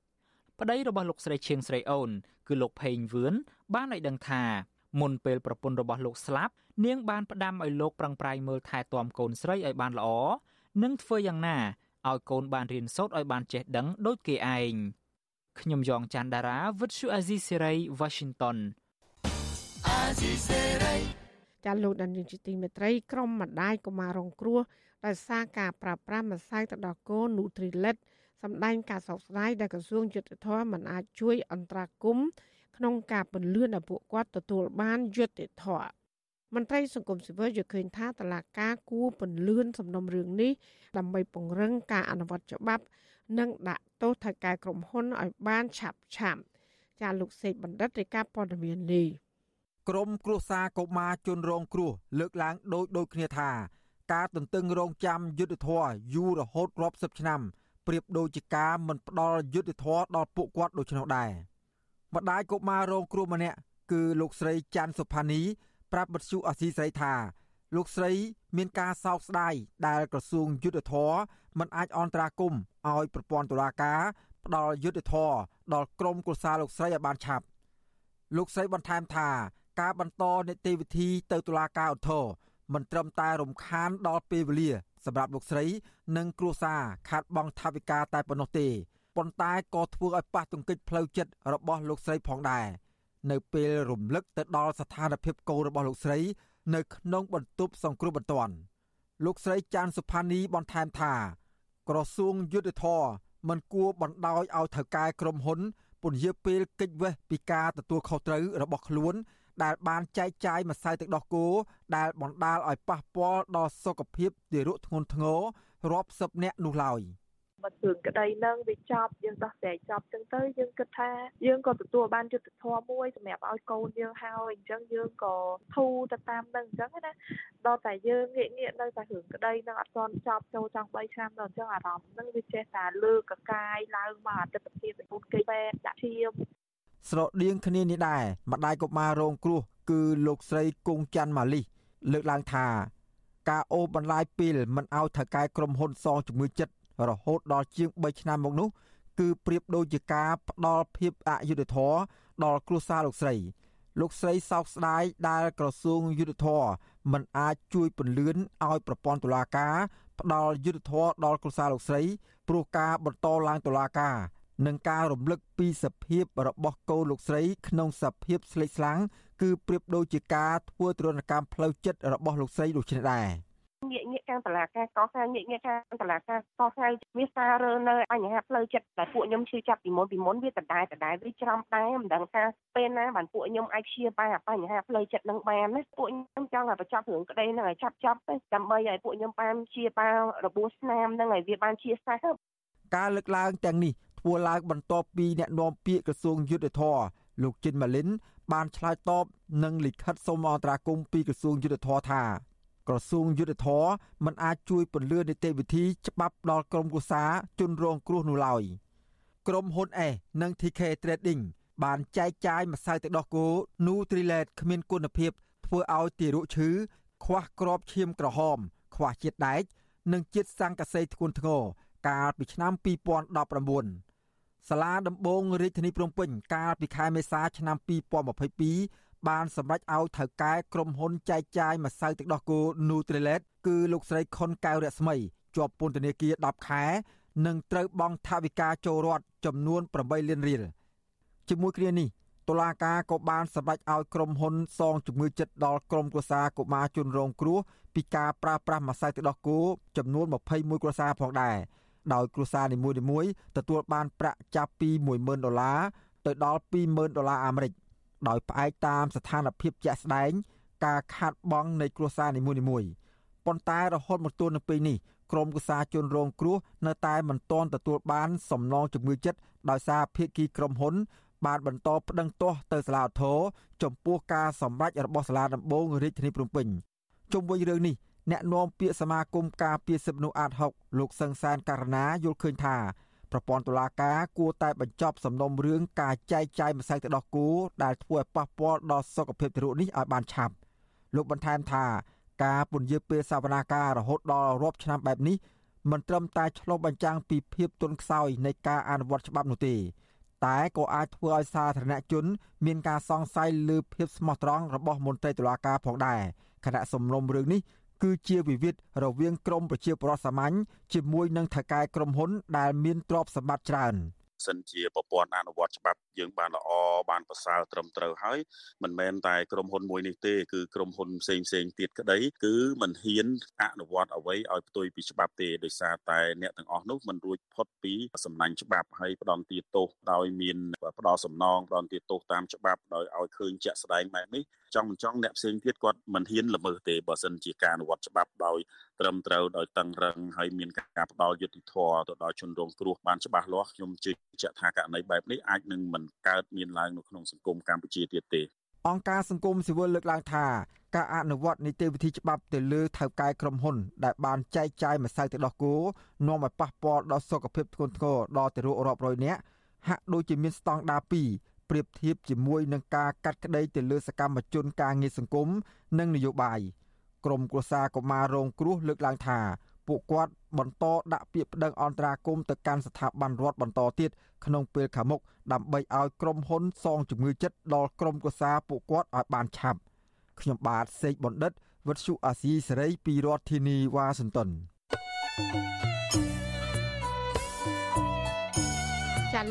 ប្តីរបស់លោកស្រីឈៀងស្រីអូន គឺលោកផេងវឿនបានឲ្យដឹងថាមុនពេលប្រពន្ធរបស់លោកស្លាប់នាងបានផ្ដាំឲ្យលោកប្រឹងប្រែងមើលថែទាំកូនស្រីឲ្យបានល្អនិងធ្វើយ៉ាងណា ឲ្យកូនបានរៀនសូត្រឲ្យបានចេះដឹងដូចគេឯងខ្ញុំយ៉ងច័ន្ទដារាវិទ្យុអាស៊ីសេរី Washington អាស៊ីសេរីចាលោកដានយើងជាទីមេត្រីក្រុមម្ដាយកុមាររងគ្រោះដោយសារការប្រាស្រ័យម្សៅទៅដល់កូន Nutrilett សម្ដែងការសោកស្ដាយដែលក្រសួងយុទ្ធភ័ពមិនអាចជួយអន្តរាគមក្នុងការពន្លឿនឲ្យពួកគាត់ទទួលបានយុត្តិធម៌ មន្ត្រីសង្គមស៊ីវិលយល់ឃើញថាតឡាការគួរពន្លឿនសំណុំរឿងនេះដើម្បីពង្រឹងការអនុវត្តច្បាប់ និងដាក់ទោសថៅកែក្រុមហ៊ុនឲ្យបានឆាប់ឆាប់ចាលោកសេកបណ្ឌិតរាយការណ៍ព័ត៌មាននេះក្រមគ្រួសារកុមារជនរងគ្រោះលើកឡើងដូចដូចគ្នាថា ការទន្ទឹងរង់ចាំយុទ្ធធរយូររហូតរាប់សិបឆ្នាំប្រៀបដូចជាការមិនផ្ដល់យុទ្ធធរដល់ពួកគាត់ដូច្នោះដែរម្ដាយកុមាររងគ្រោះម្នាក់គឺលោកស្រីច័ន្ទសុផានី ប្រាប់បទសុអសីស្រីថាលោកស្រីមានការសោកស្ដាយដែលក្រសួងយុទ្ធភ័ពមិនអាចអន្តរាគមឲ្យប្រព័ន្ធតុលាការផ្ដល់យុទ្ធភ័ពដល់ក្រុមគ្រួសារលោកស្រីឲ្យបានឆាប់លោកស្រីបន្ថែមថាការបន្តនីតិវិធីទៅតុលាការឧទ្ធរមិនត្រឹមតែរំខានដល់ពេលវេលា សម្រាប់លោកស្រី និងគ្រួសារខាត់បងថវិកាតែប៉ុណ្ណោះទេប៉ុន្តែក៏ធ្វើឲ្យប៉ះទង្គិចផ្លូវចិត្តរបស់លោកស្រីផងដែរ នៅពេលរំលឹកទៅដល់ស្ថានភាពកូនរបស់លោកស្រី នៅក្នុងបន្ទប់សង្គ្រោះបន្ទាន់លោកស្រីចាន់សុផានីបន្ថែមថា ក្រសួងយុទ្ធភ័ពមិនគួរបណ្ដោយឲ្យថៅកែក្រុមហ៊ុនពន្យាពេលកិច្ចវេះពីការទទួលខុសត្រូវរបស់ខ្លួន ដែលបានចែកចាយម្សៅទឹកដោះគោដែលបណ្ដាលឲ្យប៉ះពាល់ដល់សុខភាពទារកធ្ងន់ធ្ងររាប់សិបនាក់នោះឡើយ។ បើរឿងក្តីនឹងវាចប់យើងដោះស្រាយចប់ចឹងទៅយើងគិតថាយើងក៏ទទួលបានយុទ្ធធម៌មួយសម្រាប់ឲ្យកូនយើងហើយអញ្ចឹងយើងក៏ធូរទៅតាមនឹងអញ្ចឹងណាដល់តែយើងងាកងាកនៅតែរឿងក្តីនឹងអត់ទាន់ចប់ចូលចង់3ឆ្នាំដល់អញ្ចឹងអារម្មណ៍នឹងវាចេះតែលើកកកាយឡើងមកអតិថិភាពពីពូនគេបែបដាក់ឈាមស្រដៀងគ្នានេះដែរម្ដាយកុមាររងគ្រោះគឺលោកស្រីគង់ច័ន្ទម៉ាលីសលើកឡើងថាការអូសបន្លាយពេលមិនឲ្យថៅកែក្រុមហ៊ុនសងជំងឺចិត្ត រហូតដល់ជាង3ឆ្នាំមកនោះ គឺប្រៀបដូចជាការផ្ដល់ភាពអយុត្តិធម៌ដល់គ្រួសារលោកស្រី លោកស្រីសោកស្ដាយដែលក្រសួងយុទ្ធភ័ពមិនអាចជួយពន្លឿនឲ្យប្រព័ន្ធតុលាការផ្ដល់យុត្តិធម៌ដល់គ្រួសារលោកស្រីព្រោះការបន្តឡើងតុលាការនិងការរំលឹកពីសភាពរបស់កូនលោកស្រី ក្នុងសភាពស្លេកស្លាំងគឺប្រៀបដូចជាការធ្វើទរណកម្មផ្លូវចិត្តរបស់លោកស្រីដូចនេះដែរ ងាកងាកខាងតឡាការកោខាងងាកងាកខាងតឡាការកោខាងវាសាររើនៅបញ្ហាផ្លូវចិត្តដែលពួកខ្ញុំឈឺចាប់ពីមុនពីមុនវាដដែលដដែលវាច្រំដែរមិនដឹងថាពេលណាបានពួកខ្ញុំអាចព្យាបាលបញ្ហាផ្លូវចិត្តនឹងបានណាពួកខ្ញុំចង់ឲ្យបញ្ចប់រឿងក្តីនឹងឲ្យចាប់ចាប់ទៅដើម្បីឲ្យពួកខ្ញុំបានព្យាបាលរបួសស្នាមនឹងឲ្យវាបានជាសះការលើកឡើងទាំងនេះធ្វើឡើងបន្ទាប់ពីអ្នកនាំពាក្យក្រសួងយុទ្ធភ័ពលោកជិនម៉ាលីនបានឆ្លើយតបនឹងលិខិតសូមអន្តរាគមន៍ពីក្រសួងយុទ្ធភ័ពថា ក្រសួងយុទ្ធភ័ពមិនអាចជួយពន្លឿននីតិវិធីច្បាប់ដល់ក្រុមគូសាជនរងគ្រោះនោះឡើយក្រុមហ៊ុនអេនិង TK Trading បានចែកចាយម្សៅទឹកដោះគោ Nutrilett គ្មានគុណភាព ធ្វើឲ្យទារកឈឺខ្វះក្របឈាមក្រហម ខ្វះជាតិដែកនិងជាតិសង្កសីធ្ងន់ធ្ងរកាលពីឆ្នាំ2019សាលាដំបងរាជធានីភ្នំពេញកាលពីខែមេសាឆ្នាំ2022 បានសម្រេចឲ្យថៅកែក្រុមហ៊ុនចែកចាយម្សៅទឹកដោះគោ Nutrilett គឺលោកស្រីខុនកៅរស្មីជាប់ពន្ធនាគារ10ខែនិងត្រូវបង់ថវិកាចូលរដ្ឋចំនួន8លានរៀលជាមួយគ្នានេះតុលាការក៏បានសម្រេចឲ្យក្រុមហ៊ុនសងជំងឺចិត្តដល់ក្រុមគ្រួសារកុមារជនរងគ្រោះពីការប្រើប្រាស់ម្សៅទឹកដោះគោចំនួន21គ្រួសារផងដែរដោយគ្រួសារនីមួយៗទទួលបានប្រាក់ចាប់ពី10000ដុល្លារទៅដល់20000ដុល្លារអាមេរិក ដោយផ្អែកតាមស្ថានភាពជាក់ស្ដែង ការខាតបង់នៃគ្រួសារនីមួយៗប៉ុន្តែរហូតមកទល់នឹងពេលនេះក្រុមគូសាជនរងគ្រោះនៅតែមិនទាន់ទទួលបានសំណងជំងឺចិត្តដោយសារភៀកគីក្រុមហ៊ុន បានបន្តប្តឹងទាស់ទៅសាលាឧទ្ធរចំពោះការសម្រេចរបស់សាលាដំបងរាជធានីភ្នំពេញជុំវិញរឿងនេះអ្នកនាំពាក្យសមាគមការពារសិទ្ធិមនុស្សអាត6លោកសឹងសានករណាយល់ឃើញថា ប្រព័ន្ធតុលាការគួរតែបញ្ចប់សំណុំរឿងការចែកចាយម្សៅទឹកដោះគោដែលធ្វើឲ្យប៉ះពាល់ដល់សុខភាពទារកនេះឲ្យបានឆាប់លោកបន្ថែមថាការពន្យាពេលសវនាការរហូតដល់រាប់ឆ្នាំបែបនេះមិនត្រឹមតែឆ្លុះបញ្ចាំងពីភាពទន់ខ្សោយនៃការអនុវត្តច្បាប់នោះទេ តែក៏អាចធ្វើឲ្យសាធារណជន មានការសង្ស័យលើភាពស្មោះត្រង់របស់មន្ត្រីតុលាការផងដែរខណៈសំណុំរឿងនេះ គឺជាវិវាទរវាងក្រមប្រជាពលរដ្ឋសាមញ្ញជាមួយនឹងថៅកែក្រុមហ៊ុនដែលមានទ្រព្យសម្បត្តិច្រើន។សិនជាប្រព័ន្ធអនុវត្តច្បាប់យើងបានល្អបានប្រសើរត្រឹមត្រូវហើយមិនមែនតែក្រុមហ៊ុនមួយនេះទេគឺក្រុមហ៊ុនផ្សេងផ្សេងទៀតក្តីគឺមិនហ៊ានអនុវត្តអ្វីឲ្យផ្ទុយពីច្បាប់ទេដោយសារតែអ្នកទាំងអស់នោះមិនរួចផុតពីសំណាញ់ច្បាប់ហើយផ្ដន់ទាទោសដោយមានផ្ដោសំណងផ្ដន់ទាទោសតាមច្បាប់ដោយឲ្យឃើញជាក់ស្ដែងបែបនេះ ចង់មិនចង់អ្នកផ្សេងទៀតគាត់មិនហ៊ានល្មើសទេបើសិនជាការអនុវត្តច្បាប់ដោយត្រឹមត្រូវដោយតឹងរឹងហើយមានការផ្ដល់យុត្តិធម៌ទៅដល់ជនរងគ្រោះបានច្បាស់លាស់ខ្ញុំជឿជាក់ថាករណីបែបនេះអាចនឹងមិនកើតមានឡើងនៅក្នុងសង្គមកម្ពុជាទៀតទេអង្គការសង្គមស៊ីវិលលើកឡើងថាការអនុវត្តនីតិវិធីច្បាប់ទៅលើថៅកែក្រុមហ៊ុន ដែលបានចែកចាយម្សៅទឹកដោះគោនាំឲ្យប៉ះពាល់ដល់សុខភាពធ្ងន់ធ្ងរដល់ទារករាប់រយនាក់ហាក់ដូចជាមានស្តង់ដារ2 ប្រៀបធៀបជាមួយនឹងការកាត់ក្តីទៅលើសកម្មជនការងារសង្គមនិងនយោបាយក្រមគ្រួសារកុមាររងគ្រោះលើកឡើងថាពួកគាត់បន្តដាក់ពាក្យប្តឹងអន្តរាគមន៍ទៅកាន់ស្ថាប័នរដ្ឋបន្តទៀតក្នុងពេលខាងមុខដើម្បីឲ្យក្រុមហ៊ុនសងជំងឺចិត្តដល់ក្រុមគ្រួសារពួកគាត់ឲ្យបានឆាប់ខ្ញុំបាទសេកបណ្ឌិតវិទ្យុអាស៊ីសេរីពីរដ្ឋធានីវ៉ាស៊ីនតោនចា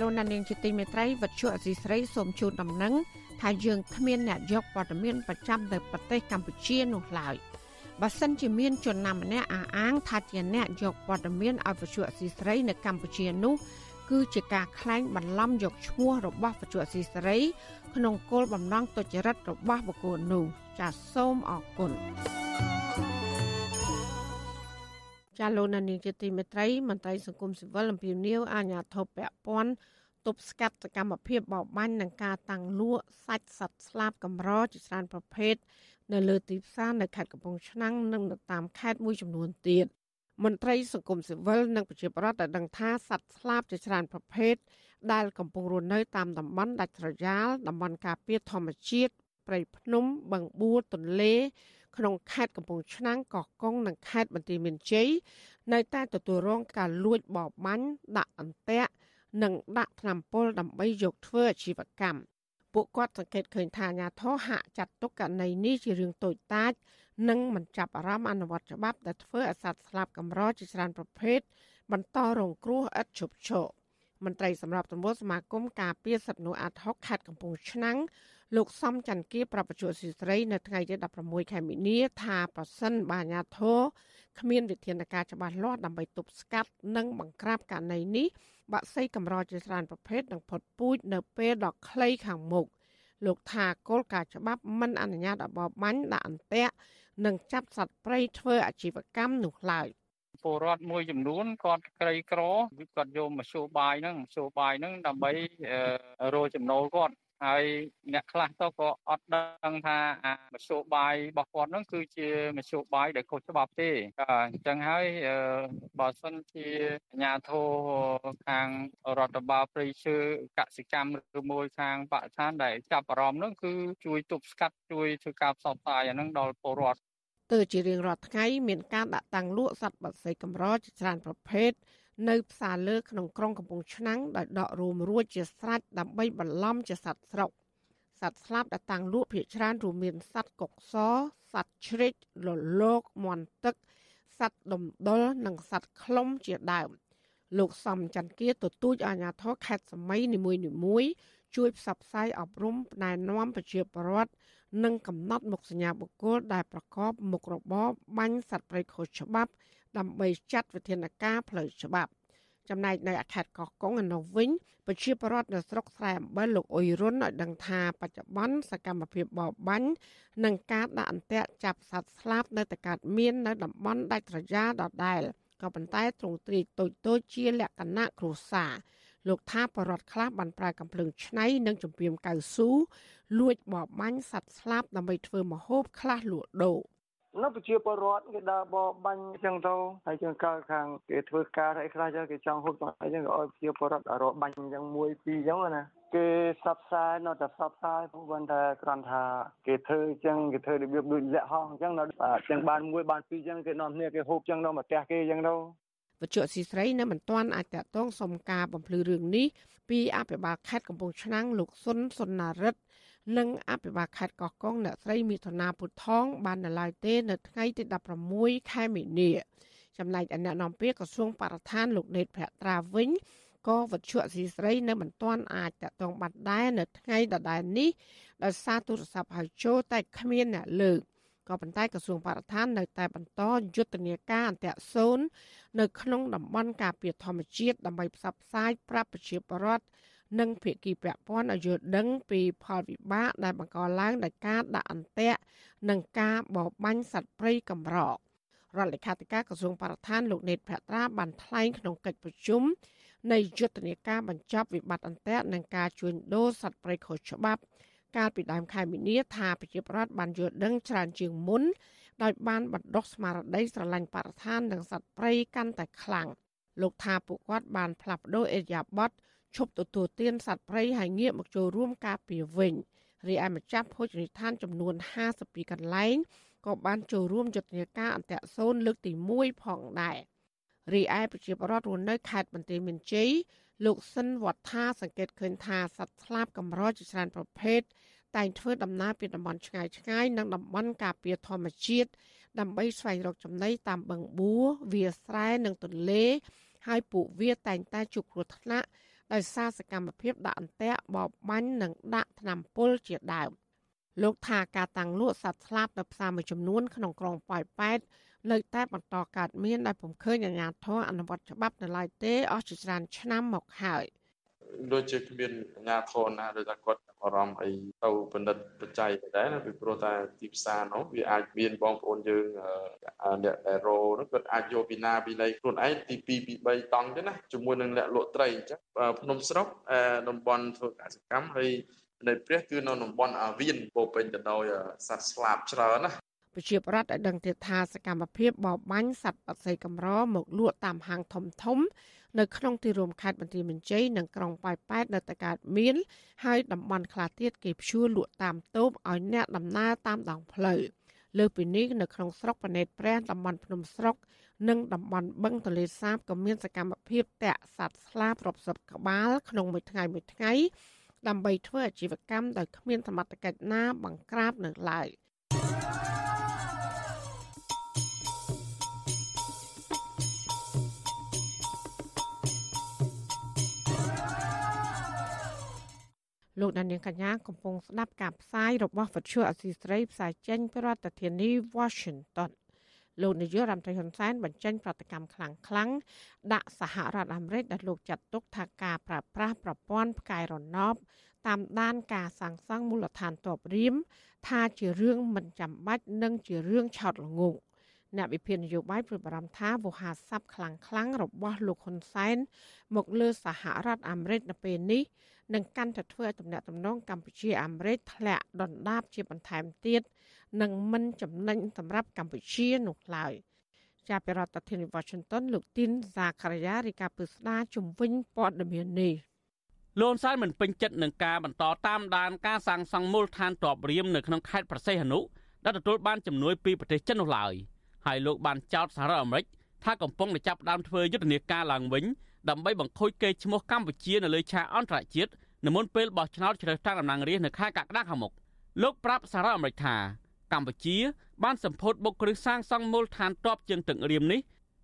លោកនាងជាទីមេត្រីវិទ្យុអាស៊ីសេរីសូមជូនដំណឹងថាយើងគ្មានអ្នកយកព័ត៌មានប្រចាំទៅប្រទេសកម្ពុជានោះឡើយ។បើសិនជាមានជនណាម្នាក់អះអាងថាជាអ្នកយកព័ត៌មានឲ្យវិទ្យុអសីស្រីនៅកម្ពុជានោះគឺជាការក្លែងបន្លំយកឈ្មោះរបស់វិទ្យុអសីស្រី ក្នុងគោលបំណងទុច្ចរិតរបស់បុគ្គលនោះចាសសូមអរគុណ ចាលោកនានីជាទីមេត្រីមន្ត្រីសង្គមស៊ីវិលអំពីនីវអាញាធិបពពាន់ទប់ស្កាត់សកម្មភាពបរបាញ់និងការតាំងលក់សាច់សត្វស្លាបកម្រជាច្រើនប្រភេទនៅលើទីផ្សារនៅខេត្តកំពង់ឆ្នាំងនិងនៅតាមខេត្តមួយចំនួនទៀតមន្ត្រីសង្គមស៊ីវិលនិងប្រជាប្រដ្ឋបានដឹងថាសត្វស្លាបជាច្រើនប្រភេទដែលកំពុងរស់នៅតាមតំបន់ដាច់ស្រយាលតំបន់ការពារធម្មជាតិព្រៃភ្នំបឹងបួរទន្លេ ក្នុងខេត្តកំពង់ឆ្នាំងកោះកុងនិងខេត្តបន្ទាយមានជ័យនៅតែទទួលរងការលួចបរបាញ់ដាក់អន្ទាក់និងដាក់ថ្នាំពុលដើម្បីយកធ្វើអាជីវកម្មពួកគាត់សង្កេតឃើញថាអាញាធរហាក់ចាត់ទុកករណីនេះជារឿងតូចតាច និងមិនចាប់អារម្មណ៍អនុវត្តច្បាប់ដែលធ្វើឲ្យសត្វស្លាបកម្រជាច្រើនប្រភេទបន្តរងគ្រោះឥតឈប់ឈរមន្ត្រីសម្រាប់ទំនួលសមាគមការពារសិទ្ធិមនុស្សអាត់ហុកខេត្តកំពង់ឆ្នាំង លោកសំច័ន្ទគៀប្រពន្ធស៊ីស្រីនៅថ្ងៃទី16ខែមីនាថាប្រសិនបាអាញាធរគ្មានវិធានការច្បាស់លាស់ដើម្បីទប់ស្កាត់និងបង្ក្រាបករណីនេះបាក់សីកម្រជាច្រើនប្រភេទនឹងផុតពូជនៅពេលដ៏ខ្លីខាងមុខលោកថាគោលការណ៍ច្បាប់មិនអនុញ្ញាតឲ្យបបបាញ់ដាក់អន្ទាក់និងចាប់សត្វព្រៃធ្វើអាជីវកម្មនោះឡើយពលរដ្ឋមួយចំនួនគាត់ក្រីក្រគាត់យកមធ្យោបាយហ្នឹងមធ្យោបាយហ្នឹងដើម្បីរកចំណូលគាត់ ហើយអ្នកខ្លះទៅក៏អត់ដឹងថាអាមធ្យោបាយរបស់គាត់ហ្នឹងគឺជាមធ្យោបាយដែលខុសច្បាប់ទេអញ្ចឹងហើយបើសិនជាអាជ្ញាធរខាងរដ្ឋបាលព្រៃឈើកសិកម្មឬមួយខាងបរិស្ថានដែលចាប់អារម្មណ៍ហ្នឹងគឺជួយទប់ស្កាត់ជួយធ្វើការផ្សព្វផ្សាយអាហ្នឹងដល់ពលរដ្ឋទើជារៀងរាល់ថ្ងៃមានការដាក់តាំងលក់សត្វបក្សីកម្រជាច្រើនប្រភេទ នៅផ្សារលើក្នុងក្រុងកំពង់ឆ្នាំងដោយដករួមរួចជាស្រេចដើម្បីបន្លំជាសត្វស្រុកសត្វស្លាបដែលតាំងលក់ភាគច្រើនរួមមានសត្វកុកសសត្វជ្រិចលលោកមន់ទឹកសត្វដុំដុលនិងសត្វខ្លុំជាដើមលោកសំច័ន្ទគាទទូចអាជ្ញាធរខេត្តសម័យនីមួយៗជួយផ្សព្វផ្សាយអប់រំណែនាំប្រជាពលរដ្ឋនិងកំណត់មុខសញ្ញាបុគ្គលដែលប្រកបមុខរបរបាញ់សត្វព្រៃខុសច្បាប់ ដើម្បីចាត់វិធានការផ្លូវច្បាប់ចំណែកនៅខេត្តកោះកុងឯនោះវិញប្រជាពលរដ្ឋនៅស្រុកស្រែអំបិលលោកអ៊ុយរុនឲ្យដឹងថាបច្ចុប្បន្នសកម្មភាពបរបាញ់និងការដាក់អន្ទាក់ចាប់សត្វស្លាបនៅតែកើតមាននៅតំបន់ដាច់ស្រយាលដដែលក៏ប៉ុន្តែទ្រង់ទ្រាយតូចតូចជាលក្ខណៈគ្រួសារលោកថាបរដ្ឋខ្លះបានប្រើកំភ្លើងឆ្នៃនិងចំពាមកៅស៊ូលួចបរបាញ់សត្វស្លាបដើម្បីធ្វើម្ហូបខ្លះលក់ដូរ នៅប្រជាពលរដ្ឋគេដើរបបាញ់អញ្ចឹងទៅហើយជាងកើខាងគេធ្វើការអីខ្លះចឹងគេចង់ហូបចង់អីចឹងក៏ឲ្យប្រជាពលរដ្ឋរបាញ់អញ្ចឹងមួយពីរអញ្ចឹងណាគេសັບផ្សាយនៅតែផ្សព្វផ្សាយព្រោះគាត់ថាគ្រាន់ថាគេធ្វើអញ្ចឹងគេធ្វើរបៀបដូចលាក់ហោះអញ្ចឹងនៅចឹងបានមួយបានពីរអញ្ចឹងគេនាំគ្នាគេហូបអញ្ចឹងនៅមកផ្ទះគេអញ្ចឹងទៅវិជ្ជាស៊ីស្រីនៅមិនទាន់អាចតតងសុំការបំភ្លឺរឿងនេះពីអភិបាលខេត្តកំពង់ឆ្នាំងលោកសុនសុណារិទ្ធ និងអភិបាលខេត្តកោះកុងអ្នកស្រីមិថុនាពុទ្ធថងបាននៅឡើយទេនៅថ្ងៃទី16ខែមីនាចំណែកអអ្នកនាំពាក្យក្រសួងបរិស្ថានលោកនេតភក្ត្រាវិញក៏វត្ថុអសីស្រីនៅមិនទាន់អាចតតងបានដែរនៅថ្ងៃដដែលនេះដោយសារទូរស័ព្ទហៅចូលតែគ្មានអ្នកលើកក៏ប៉ុន្តែក្រសួងបរិស្ថាននៅតែបន្តយុទ្ធនាការអន្តរសូននៅក្នុងតំបន់ការពារធម្មជាតិដើម្បីផ្សព្វផ្សាយប្រាប់ប្រជាពលរដ្ឋ និងភាគីពាក់ព័ន្ធឲ្យយល់ដឹងពីផលវិបាកដែលបង្កឡើងដោយការដាក់អន្ទាក់និងការបរបាញ់សត្វព្រៃកម្ររដ្ឋលេខាធិការក្រសួងបរិស្ថានលោកនេតភត្រាបានថ្លែងក្នុងកិច្ចប្រជុំនៃយុទ្ធនាការបញ្ចប់វិបត្តិអន្ទាក់និងការជួញដូរសត្វព្រៃខុសច្បាប់ កាលពីដើមខែមីនាថាប្រជាប្រដ្ឋបានយល់ដឹងច្រើនជាងមុនដោយបានបណ្ដុះស្មារតីស្រឡាញ់បរិស្ថាននិងសត្វព្រៃកាន់តែខ្លាំងលោកថាពួកគាត់បានផ្លាស់ប្ដូរអេរយាប័ត ឈប់ទទួលទានសត្វព្រៃហើយងាកមកចូលរួមការពារវិញរីឯម្ចាស់ភោជនីយដ្ឋានចំនួន52កន្លែងក៏បានចូលរួមយុទ្ធនាការអន្តរសូនលើកទី1ផងដែររីឯប្រជាពលរដ្ឋរស់នៅខេត្តបន្ទាយមានជ័យលោកសិនវត្ថាសង្កេតឃើញថាសត្វស្លាបកម្រជាច្រើនប្រភេទតែងធ្វើដំណើរពីតំបន់ឆ្ងាយឆ្ងាយនិងតំបន់ការពារធម្មជាតិដើម្បីស្វែងរកចំណីតាមបឹងបួរវាលស្រែនិងទន្លេហើយពួកវាតែងតែជួបគ្រោះថ្នាក់ ដោយសារសកម្មភាពដាក់អន្ទាក់បបបាញ់និងដាក់ថ្នាំពុលជាដើមលោកថាការតាំងលក់សត្វស្លាបនៅផ្សារមួយចំនួនក្នុងក្រុងប៉ោយប៉ែតនៅតែបន្តកើតមានដែលពុំឃើញអាជ្ញាធរអនុវត្តច្បាប់នៅឡើយទេអស់ជាច្រើនឆ្នាំមកហើយ។ ដូចជាគ្មានអាជ្ញាធរណាឬថាគាត់អារម្មណ៍អីទៅពិនិត្យបច្ច័យដែរណាពីព្រោះតែទីផ្សារនោះវាអាចមានបងប្អូនយើងអ្នកដែលរោនោះគាត់អាចយកពីណាពីណីខ្លួនឯងទី2ពី3តង់ទេណាជាមួយនឹងអ្នកលក់ត្រីអញ្ចឹងភ្នំស្រុកតំបន់ធ្វើកសិកម្មហើយនៅព្រះគឺនៅតំបន់អាវៀនពោពេញទៅដោយសត្វស្លាបច្រើនណាប្រជាប្រដ្ឋឲ្យដឹងទៀតថាសកម្មភាពបរបាញ់សត្វបក្សីកម្រមកលក់តាមហាងធំធំ នៅក្នុងទីរួមខេត្តបន្ទាយមានជ័យនិងក្រុងប៉ោយប៉ែតនៅតែកើតមានហើយតំបន់ខ្លះទៀតគេព្យួរលក់តាមតូបឲ្យអ្នកដំណើរតាមដងផ្លូវលើពីនេះនៅក្នុងស្រុកបណេតព្រះតំបន់ភ្នំស្រុកនិងតំបន់បឹងទលេសាបក៏មានសកម្មភាពតាក់សត្វស្លាបរាប់សិបក្បាលក្នុងមួយថ្ងៃមួយថ្ងៃដើម្បីធ្វើអាជីវកម្មដោយគ្មានសមត្ថកិច្ចណាបង្ក្រាបនៅឡើយ។ លោកដានៀងកញ្ញាកំពុងស្ដាប់ការផ្សាយរបស់វិទ្យុអសីស្រីផ្សាយចេញពីរដ្ឋធានី Washington លោកនាយករដ្ឋមន្ត្រីហ៊ុនសែនបញ្ចេញប្រតិកម្មខ្លាំងខ្លាំងដាក់សហរដ្ឋអាមេរិកដែលលោកចាត់ទុកថាការប្រើប្រាស់ប្រព័ន្ធផ្កាយរណបតាមដានការសាងសង់មូលដ្ឋានទ័ពរៀមថាជារឿងមិនចាំបាច់និងជារឿងឆោតល្ងង់អ្នកវិភាគនយោបាយព្រួយបារម្ភថាវោហារស័ព្ទខ្លាំងខ្លាំងរបស់លោកហ៊ុនសែនមកលើសហរដ្ឋអាមេរិកនៅពេលនេះ នឹងកាន់តែធ្វើឲ្យទំនាក់ទំនងកម្ពុជាអាមេរិកធ្លាក់ដុនដាបជាបន្ថែមទៀតនិងមិនចំណេញសម្រាប់កម្ពុជានោះឡើយចាប់ពីរដ្ឋធានី Washington លោកទីនសាការីយ៉ារីកាពឹស្ដាជំវិញព័ត៌មាននេះលន់សែនមិនពេញចិត្តនឹងការបន្តតាមដានការសាងសង់មូលដ្ឋានទ័ពរៀមនៅក្នុងខេត្តប្រសេះហនុដែលទទួលបានជំនួយពីប្រទេសចិននោះឡើយហើយលោកបានចោទសហរដ្ឋអាមេរិកថាកំពុងតែចាប់ផ្ដើមធ្វើយុទ្ធនាការឡើងវិញ ដើម្បីបង្ខូចកេរ្តិ៍ឈ្មោះកម្ពុជានៅលើឆាកអន្តរជាតិនៅមុនពេលបោះឆ្នោតជ្រើសតាំងតំណាងរាស្ត្រនៅខែកក្កដាខាងមុខលោកប្រាប់សហរដ្ឋអាមេរិកថាកម្ពុជា បានសម្ពោធបុកគ្រឹះសាងសង់មូលដ្ឋានទ័ពជើងទឹករៀមនេះ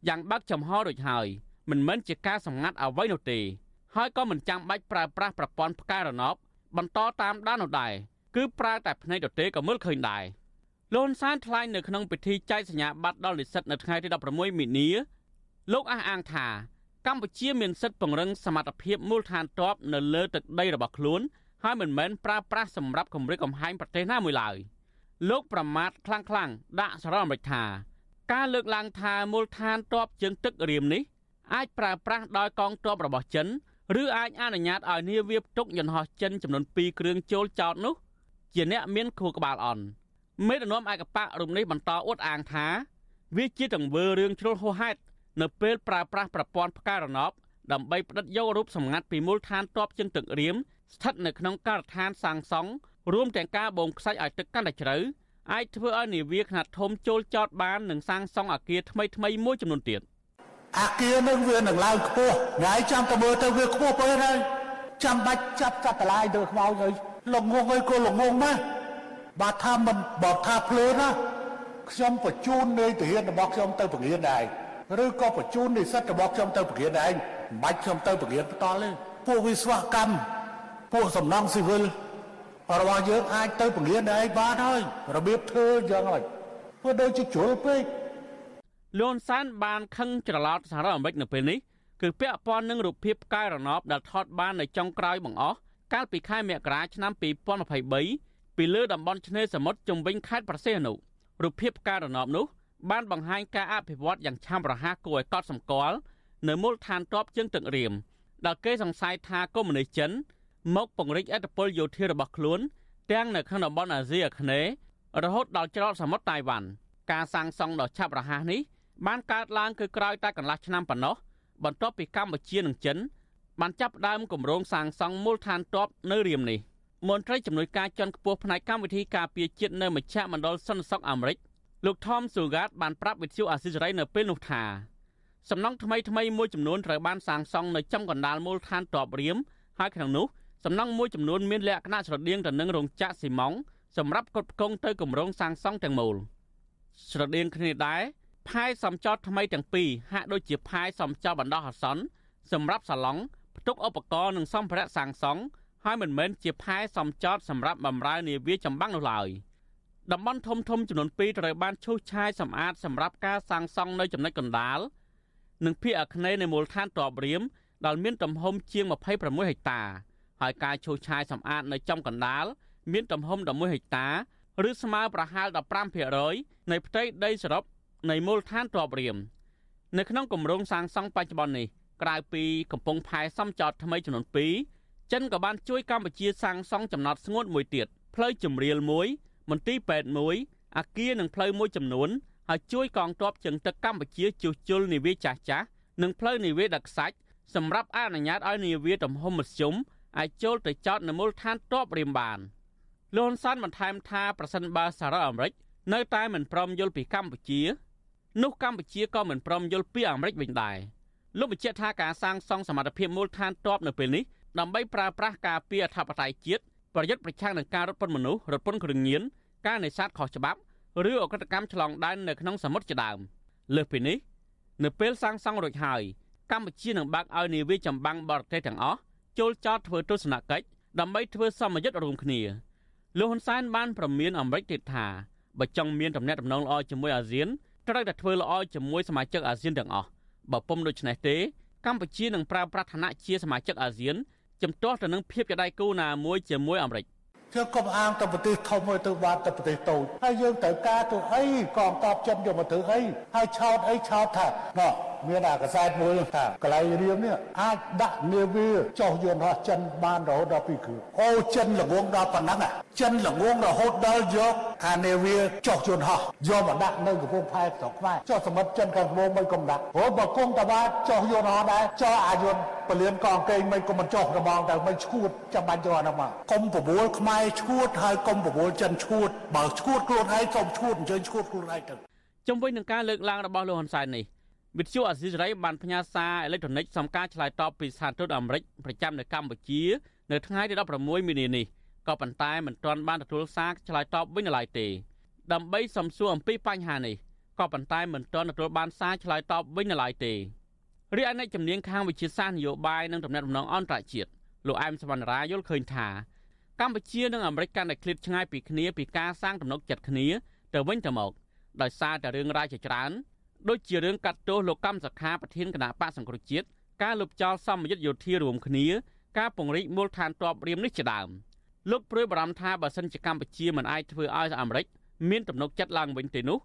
យ៉ាងបើកចំហរួចហើយមិនមែនជាការសម្ងាត់អ្វីនោះទេ ហើយក៏មិនចាំបាច់ប្រើប្រាស់ប្រព័ន្ធផ្កាយរណបបន្តតាមដាននោះដែរគឺប្រើតែភ្នែកទទេក៏មើលឃើញដែរលន់សានថ្លែងនៅក្នុងពិធីចែកសញ្ញាបត្រដល់និស្សិតនៅថ្ងៃទី16មីនាលោកអះអាងថា កម្ពុជាមានសិទ្ធិពង្រឹងសមត្ថភាពមូលដ្ឋានទ័ពនៅលើទឹកដីរបស់ខ្លួនហើយមិនមែនប្រើប្រាស់សម្រាប់គម្រិតកំហែងប្រទេសណាមួយឡើយលោកប្រមាថខ្លាំងខ្លាំងដាក់សារអាមេរិកថាការលើកឡើងថាមូលដ្ឋានទ័ពជើងទឹករៀមនេះអាចប្រើប្រាស់ដោយកងទ័ពរបស់ចិនឬអាចអនុញ្ញាតឲ្យនាវាផ្ទុកយន្តហោះចិនចំនួន2គ្រឿងចូលចោតនោះ ជាអ្នកមានខួរក្បាលអន់មេដឹកនាំឯកបៈរូបនេះបន្តអួតអាងថា វាជាទង្វើរឿងជ្រុលហួសហេតុ នៅពេលប្រើប្រាស់ប្រព័ន្ធផ្កាយរណបដើម្បីផ្តិតយករូបសម្ងាត់ពីមូលដ្ឋានទ័ពជើងទឹករៀមស្ថិតនៅក្នុងការដ្ឋានសាងសង់រួមទាំងការបូមខ្សាច់ឲ្យទឹកកាន់តែជ្រៅអាចធ្វើឲ្យនាវាខ្នាតធំចូលចតបាននិងសាងសង់អគារថ្មីថ្មីមួយចំនួនទៀតអគារនឹងវានឹងឡើងខ្ពស់ថ្ងៃចាំទៅមើលទៅវាខ្ពស់ពេកហើយចាំបាច់ចាប់កាត់តឡាយទៅខ្មោចហើយលងងហើយក៏លងងណាបើថាមិនបើថាភ្លើណាខ្ញុំបញ្ជូននៃទាហានរបស់ខ្ញុំទៅពង្រៀនដែរ ឬក៏បញ្ជូននិស្សិតរបស់ខ្ញុំទៅពង្រៀនឯងមិនបាច់ខ្ញុំទៅពង្រៀនផ្ទាល់ទេពួកវិស្វកម្មពួកសំណង់ស៊ីវិលរបស់យើងអាចទៅពង្រៀនឯងបានហើយរបៀបធ្វើយ៉ាងម៉េចធ្វើដូចជាជ្រុលពេកលន់សានបានខឹងច្រឡោតសហរដ្ឋអាមេរិកនៅពេលនេះគឺពាក់ព័ន្ធនឹងរូបភាពផ្កាយរណបដែលថតបាននៅចុងក្រោយបង្អស់កាលពីខែមករាឆ្នាំ2023ពីលើតំបន់ឆ្នេរសមុទ្រជំវិញខេត្តប្រសេះអនុរូបភាពផ្កាយរណបនោះ បានបង្ហាញការអភិវឌ្ឍយ៉ាងឆាប់រហ័សគួរឲ្យកត់សម្គាល់នៅមូលដ្ឋានទ័ពជើងទឹករៀមដែលគេសង្ស័យថាកុម្មុយនីសចិន មកពង្រីកឥទ្ធិពលយោធារបស់ខ្លួនទាំងនៅក្នុងតំបន់អាស៊ីអាគ្នេយ៍រហូតដល់ច្រកសមុទ្រតៃវ៉ាន់ការសាងសង់ដ៏ឆាប់រហ័សនេះបានកើតឡើងគឺក្រោយតែកន្លះឆ្នាំប៉ុណ្ណោះបន្ទាប់ពីកម្ពុជានិងចិន បានចាប់ផ្ដើមគម្រោងសាងសង់មូលដ្ឋានទ័ពនៅរៀមនេះមន្ត្រីជំនួយការជាន់ខ្ពស់ផ្នែកកម្មវិធីការពារជាតិនៅមជ្ឈមណ្ឌលសន្តិសុខអាមេរិក លោក Tom Sugat បានប្រាប់វិទ្យុអាស៊ីសេរីនៅពេលនោះថាសំណង់ថ្មីថ្មីមួយចំនួនត្រូវបានសាងសង់នៅចំកណ្ដាលមូលដ្ឋានទ័ពរៀមហើយក្នុងនោះសំណង់មួយចំនួនមានលក្ខណៈស្រដៀងទៅនឹងរោងចក្រស៊ីម៉ង់សម្រាប់កត់ផ្គង់ទៅគម្រោងសាងសង់ទាំងមូលស្រដៀងគ្នាដែរផែសំចតថ្មីទាំងពីរហាក់ដូចជាផែសំចតបណ្ដោះអាសន្នសម្រាប់សាឡុងផ្ទុកឧបករណ៍និងសម្ភារៈសាងសង់ហើយមិនមែនជាផែសំចតសម្រាប់បម្រើនាវាចម្បាំងនោះឡើយ តំបន់ធំធំចំនួន2ត្រូវបានឈូសឆាយសម្អាតសម្រាប់ការសាងសង់នៅចំណុចកណ្ដាលនិងភាគអាគ្នេយ៍នៃមូលដ្ឋានទ័ពរៀមដែលមានទំហំជាង26ហិកតាហើយការឈូសឆាយសម្អាតនៅចំកណ្ដាលមានទំហំ11ហិកតាឬស្មើប្រហែល15%នៃផ្ទៃដីសរុបនៃមូលដ្ឋានទ័ពរៀមនៅក្នុងគម្រោងសាងសង់បច្ចុប្បន្ននេះក្រៅពីកំពង់ផែសំចតថ្មីចំនួន2ចិនក៏បានជួយកម្ពុជាសាងសង់ចំណតស្ងួតមួយទៀតផ្លូវជំរាលមួយ មន្ទីរពេទ្យមួយអាគារនិងផ្លូវមួយចំនួនហើយជួយកងទ័ពជើងទឹកកម្ពុជាជួសជុលនាវាចាស់ចាស់និងផ្លូវនាវាដឹកខ្សាច់សម្រាប់អនុញ្ញាតឲ្យនាវាទំហំមធ្យមអាចចូលទៅចតនៅមូលដ្ឋានទ័ពរៀមបានលោកហ៊ុនសែនបន្ថែមថាប្រសិនបើសហរដ្ឋអាមេរិកនៅតែមិនព្រមយល់ពីកម្ពុជានោះកម្ពុជាក៏មិនព្រមយល់ពីអាមេរិកវិញដែរលោកបញ្ជាក់ថាការសាងសង់សមត្ថភាពមូលដ្ឋានទ័ពនៅពេលនេះដើម្បីប្រើប្រាស់ការពារអធិបតេយ្យជាតិ ប្រយុទ្ធប្រឆាំងនឹងការរត់ពន្ធមនុស្សរត់ពន្ធគ្រឿងញៀនការនេសាទខុសច្បាប់ឬអក្រិតកម្មឆ្លងដែននៅក្នុងសមុទ្រជាដើមលើសពីនេះនៅពេលសាងសង់រួចហើយកម្ពុជានឹងបើកឲ្យនាវាចម្បាំងបរទេសទាំងអស់ចូលចតធ្វើទស្សនកិច្ចដើម្បីធ្វើសមយុទ្ធរួមគ្នាលោកហ៊ុនសែនបានប្រមានអាមេរិកទៀតថាបើចង់មានទំនាក់ទំនងល្អជាមួយអាស៊ានត្រូវតែធ្វើល្អជាមួយសមាជិកអាស៊ានទាំងអស់បើពុំដូច្នេះទេកម្ពុជានឹងប្រើប្រាស់ឋានៈជាសមាជិកអាស៊ាន ជំទាស់ទៅនឹងភាពជាដៃគូណាមួយជាមួយអាមេរិកយើងកុំអាងទៅប្រទេសធំទៅបាត់ទៅប្រទេសតូចហើយយើងត្រូវការទៅអីកងតបចិនយកមកធ្វើអីហើយឆោតអីឆោតថាណោះមានអាកសែតមួយថាកន្លែងរៀមនេះអាចដាក់នាវាចុះយន្តហោះចិនបានរហូតដល់2គ្រឿងអូចិនល្ងងដល់ប៉ុណ្ណឹងចិនល្ងងរហូតដល់យកអានាវាចុះយន្តហោះយកមកដាក់នៅកំពង់ផែស្រុកខ្មែរចុះសមុទ្រចិនខាងត្បូងមិនគុំដាក់ព្រោះបើគុំតាបាចុះយន្តហោះដែរចុះអាយន្តពលានកងកេងមិនគុំមិនចុះរបងទៅមិនឈួតចាំបាច់យកអានោះមកគុំប្រមូលខ្មែរឈួតហើយកុំប្រមូលចិនឈួតបើឈួតខ្លួនឯងសូមឈួតអញ្ជើញឈួតខ្លួនឯងទៅជំវិញនឹងការលើកឡើងរបស់លោកហ៊ុនសែននេះ វិទ្យុអស៊ីសេរីបានផ្ញើសារអេឡិចត្រូនិកសំការឆ្លើយតបពីស្ថានទូតអាមេរិកប្រចាំនៅកម្ពុជានៅថ្ងៃទី16មីនានេះក៏ប៉ុន្តែមិនទាន់បានទទួលសារឆ្លើយតបវិញនៅឡើយទេដើម្បីសំសួរអំពីបញ្ហានេះក៏ប៉ុន្តែមិនទាន់ទទួលបានសារឆ្លើយតបវិញនៅឡើយទេរីឯអ្នកជំនាញខាងវិទ្យាសាស្ត្រនយោបាយនិងដំណាក់ដំណងអន្តរជាតិលោកអែមសវណ្ណរាយល់ឃើញថាកម្ពុជានិងអាមេរិកកាន់តែឃ្លាតឆ្ងាយពីគ្នាពីការសាងទំនុកចិត្តគ្នាទៅវិញទៅមកដោយសារតែរឿងរ៉ាវជាច្រើន ដូចជារឿងកាត់ទោសលោកកម្មសខាប្រធានគណៈបកសង្គ្រោះជាតិការលុបចោលសម្ពយុទ្ធយោធារួមគ្នា ការពង្រីកមូលដ្ឋានទ័ពរៀមនេះជាដើមលោកព្រួយបារម្ភថាបើសិនជាកម្ពុជាមិនអាចធ្វើឲ្យអាមេរិកមានទំនុកចិត្តឡើងវិញទេនោះ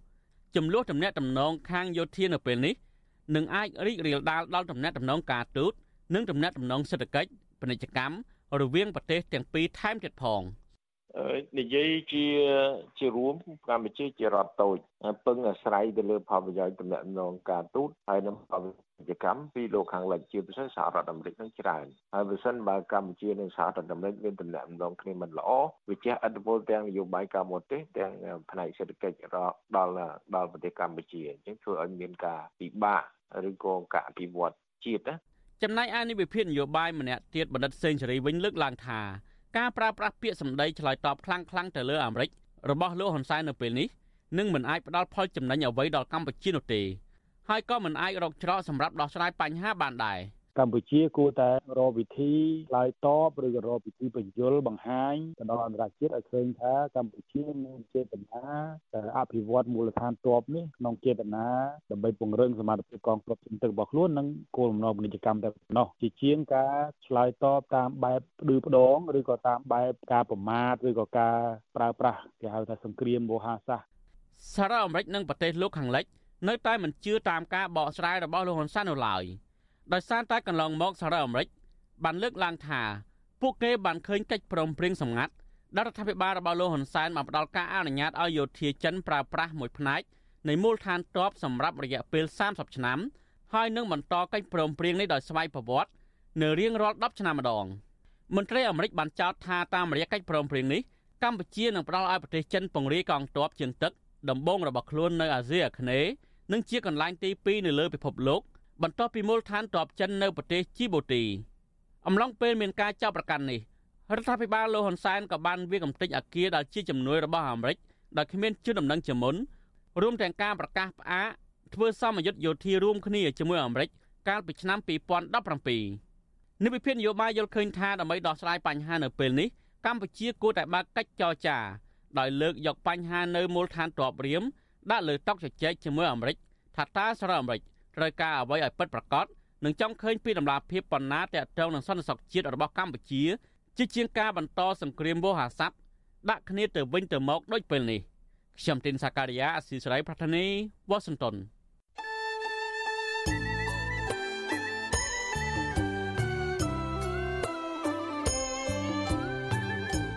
ចំនួនតំណែងតំណងខាងយោធានៅពេលនេះនឹងអាចរីករាលដាលដល់តំណែងតំណងការទូតនិងតំណែងតំណងសេដ្ឋកិច្ចពាណិជ្ជកម្មរវាងប្រទេសទាំងពីរថែមទៀតផង។ និយាយជាជារួមកម្ពុជាជារដ្ឋតូចពឹងអាស្រ័យទៅលើផលប្រយោជន៍តំណែងការទូតហើយនឹងផលពាណិជ្ជកម្មពីលោកខាងលិចជាពិសេសសហរដ្ឋអាមេរិកនឹងច្រើនហើយបើសិនបើកម្ពុជានិងសហរដ្ឋអាមេរិកមានតំណែងគ្នាមិនល្អវាជះឥទ្ធិពលទាំងនយោបាយការបរទេសទាំងផ្នែកសេដ្ឋកិច្ចដល់ដល់ប្រទេសកម្ពុជាអញ្ចឹងធ្វើឲ្យមានការពិបាកឬក៏ការអភិវឌ្ឍជាតិណាចំណែកឯនាយវិភាគនយោបាយម្នាក់ទៀតបណ្ឌិតសេងសេរីវិញលើកឡើងថា ការប្រើប្រាស់ពាក្យសម្ដីឆ្លើយតបខ្លាំងៗទៅលើអាមេរិករបស់លោកហ៊ុនសែននៅពេលនេះនឹងមិនអាចផ្ដល់ផលចំណេញអ្វីដល់កម្ពុជានោះទេហើយក៏មិនអាចរកច្រកសម្រាប់ដោះស្រាយបញ្ហាបានដែរ។ កម្ពុជាគួរតែរកវិធីឆ្លើយតបឬក៏រកវិធីបញ្យលបង្ហាញទៅដល់អន្តរជាតិឲ្យឃើញថាកម្ពុជាមានចេតនាអភិវឌ្ឍមូលដ្ឋានទ័ពនេះក្នុងចេតនាដើម្បីពង្រឹងសមត្ថភាពកងទ័ពជើងទឹករបស់ខ្លួននិងគោលបំណងពាណិជ្ជកម្មតែប៉ុណ្ណោះជាជាងការឆ្លើយតបតាមបែបផ្ដឺផ្ដងឬក៏តាមបែបការប្រមាថឬក៏ការប្រើប្រាស់គេហៅថាសង្គ្រាមវោហារសាស្ត្រសារ៉ាអាមេរិកនិងប្រទេសលោកខាងលិចនៅតែមិនជឿតាមការបកស្រាយរបស់លោកហ៊ុនសែននៅឡើយ។ ដោយសារតែកន្លងមកសហរដ្ឋអាមេរិកបានលើកឡើងថាពួកគេបានឃើញកិច្ចព្រមព្រៀងសម្ងាត់ដែលរដ្ឋាភិបាលរបស់លោកហ៊ុនសែនបានផ្ដល់ការអនុញ្ញាតឲ្យយោធាចិនប្រើប្រាស់មួយផ្នែកនៃមូលដ្ឋានទ័ពសម្រាប់រយៈពេល30ឆ្នាំហើយនឹងបន្តកិច្ចព្រមព្រៀងនេះដោយស្វ័យប្រវត្តិនៅរៀងរាល់10ឆ្នាំម្ដងមន្ត្រីអាមេរិកបានចោទថាតាមរយៈកិច្ចព្រមព្រៀងនេះកម្ពុជានឹងផ្ដល់ឲ្យប្រទេសចិនពង្រាយកងទ័ពជើងទឹកដំបូងរបស់ខ្លួននៅអាស៊ីអាគ្នេយ៍និងជាកន្លែងទី2នៅលើពិភពលោក បន្ទាប់ពីមូលដ្ឋានទ័ពចិននៅប្រទេសជីបូទីអំឡុងពេលមានការចាប់ប្រកាន់នេះរដ្ឋាភិបាលលោកហ៊ុនសែនក៏បានវាកំទេចអាគារដែលជាជំនួយរបស់អាមេរិកដោយគ្មានជឿដំណឹងជាមុនរួមទាំងការប្រកាសផ្អាកធ្វើសមយុទ្ធយោធារួមគ្នាជាមួយអាមេរិកកាលពីឆ្នាំ2017និវិភាននយោបាយយល់ឃើញថាដើម្បីដោះស្រាយបញ្ហានៅពេលនេះកម្ពុជាគួរតែបើកកិច្ចចរចាដោយលើកយកបញ្ហានៅមូលដ្ឋានទ័ពរៀមដាក់លើតុជជែកជាមួយអាមេរិកថាតើសហរដ្ឋអាមេរិក ត្រូវការអ្វីឲ្យពិតប្រាកដនិងចង់ឃើញពីដំណាភាពបណ្ណាតកតងនឹងសន្តិសុខជាតិរបស់កម្ពុជាជាជាងការបន្តសង្គ្រាមវោហារស័ព្ទដាក់គ្នាទៅវិញទៅមកដូចពេលនេះខ្ញុំទីនសាការីយ៉ាអស៊ីសេរីប្រធានីវ៉ាស៊ីនតោន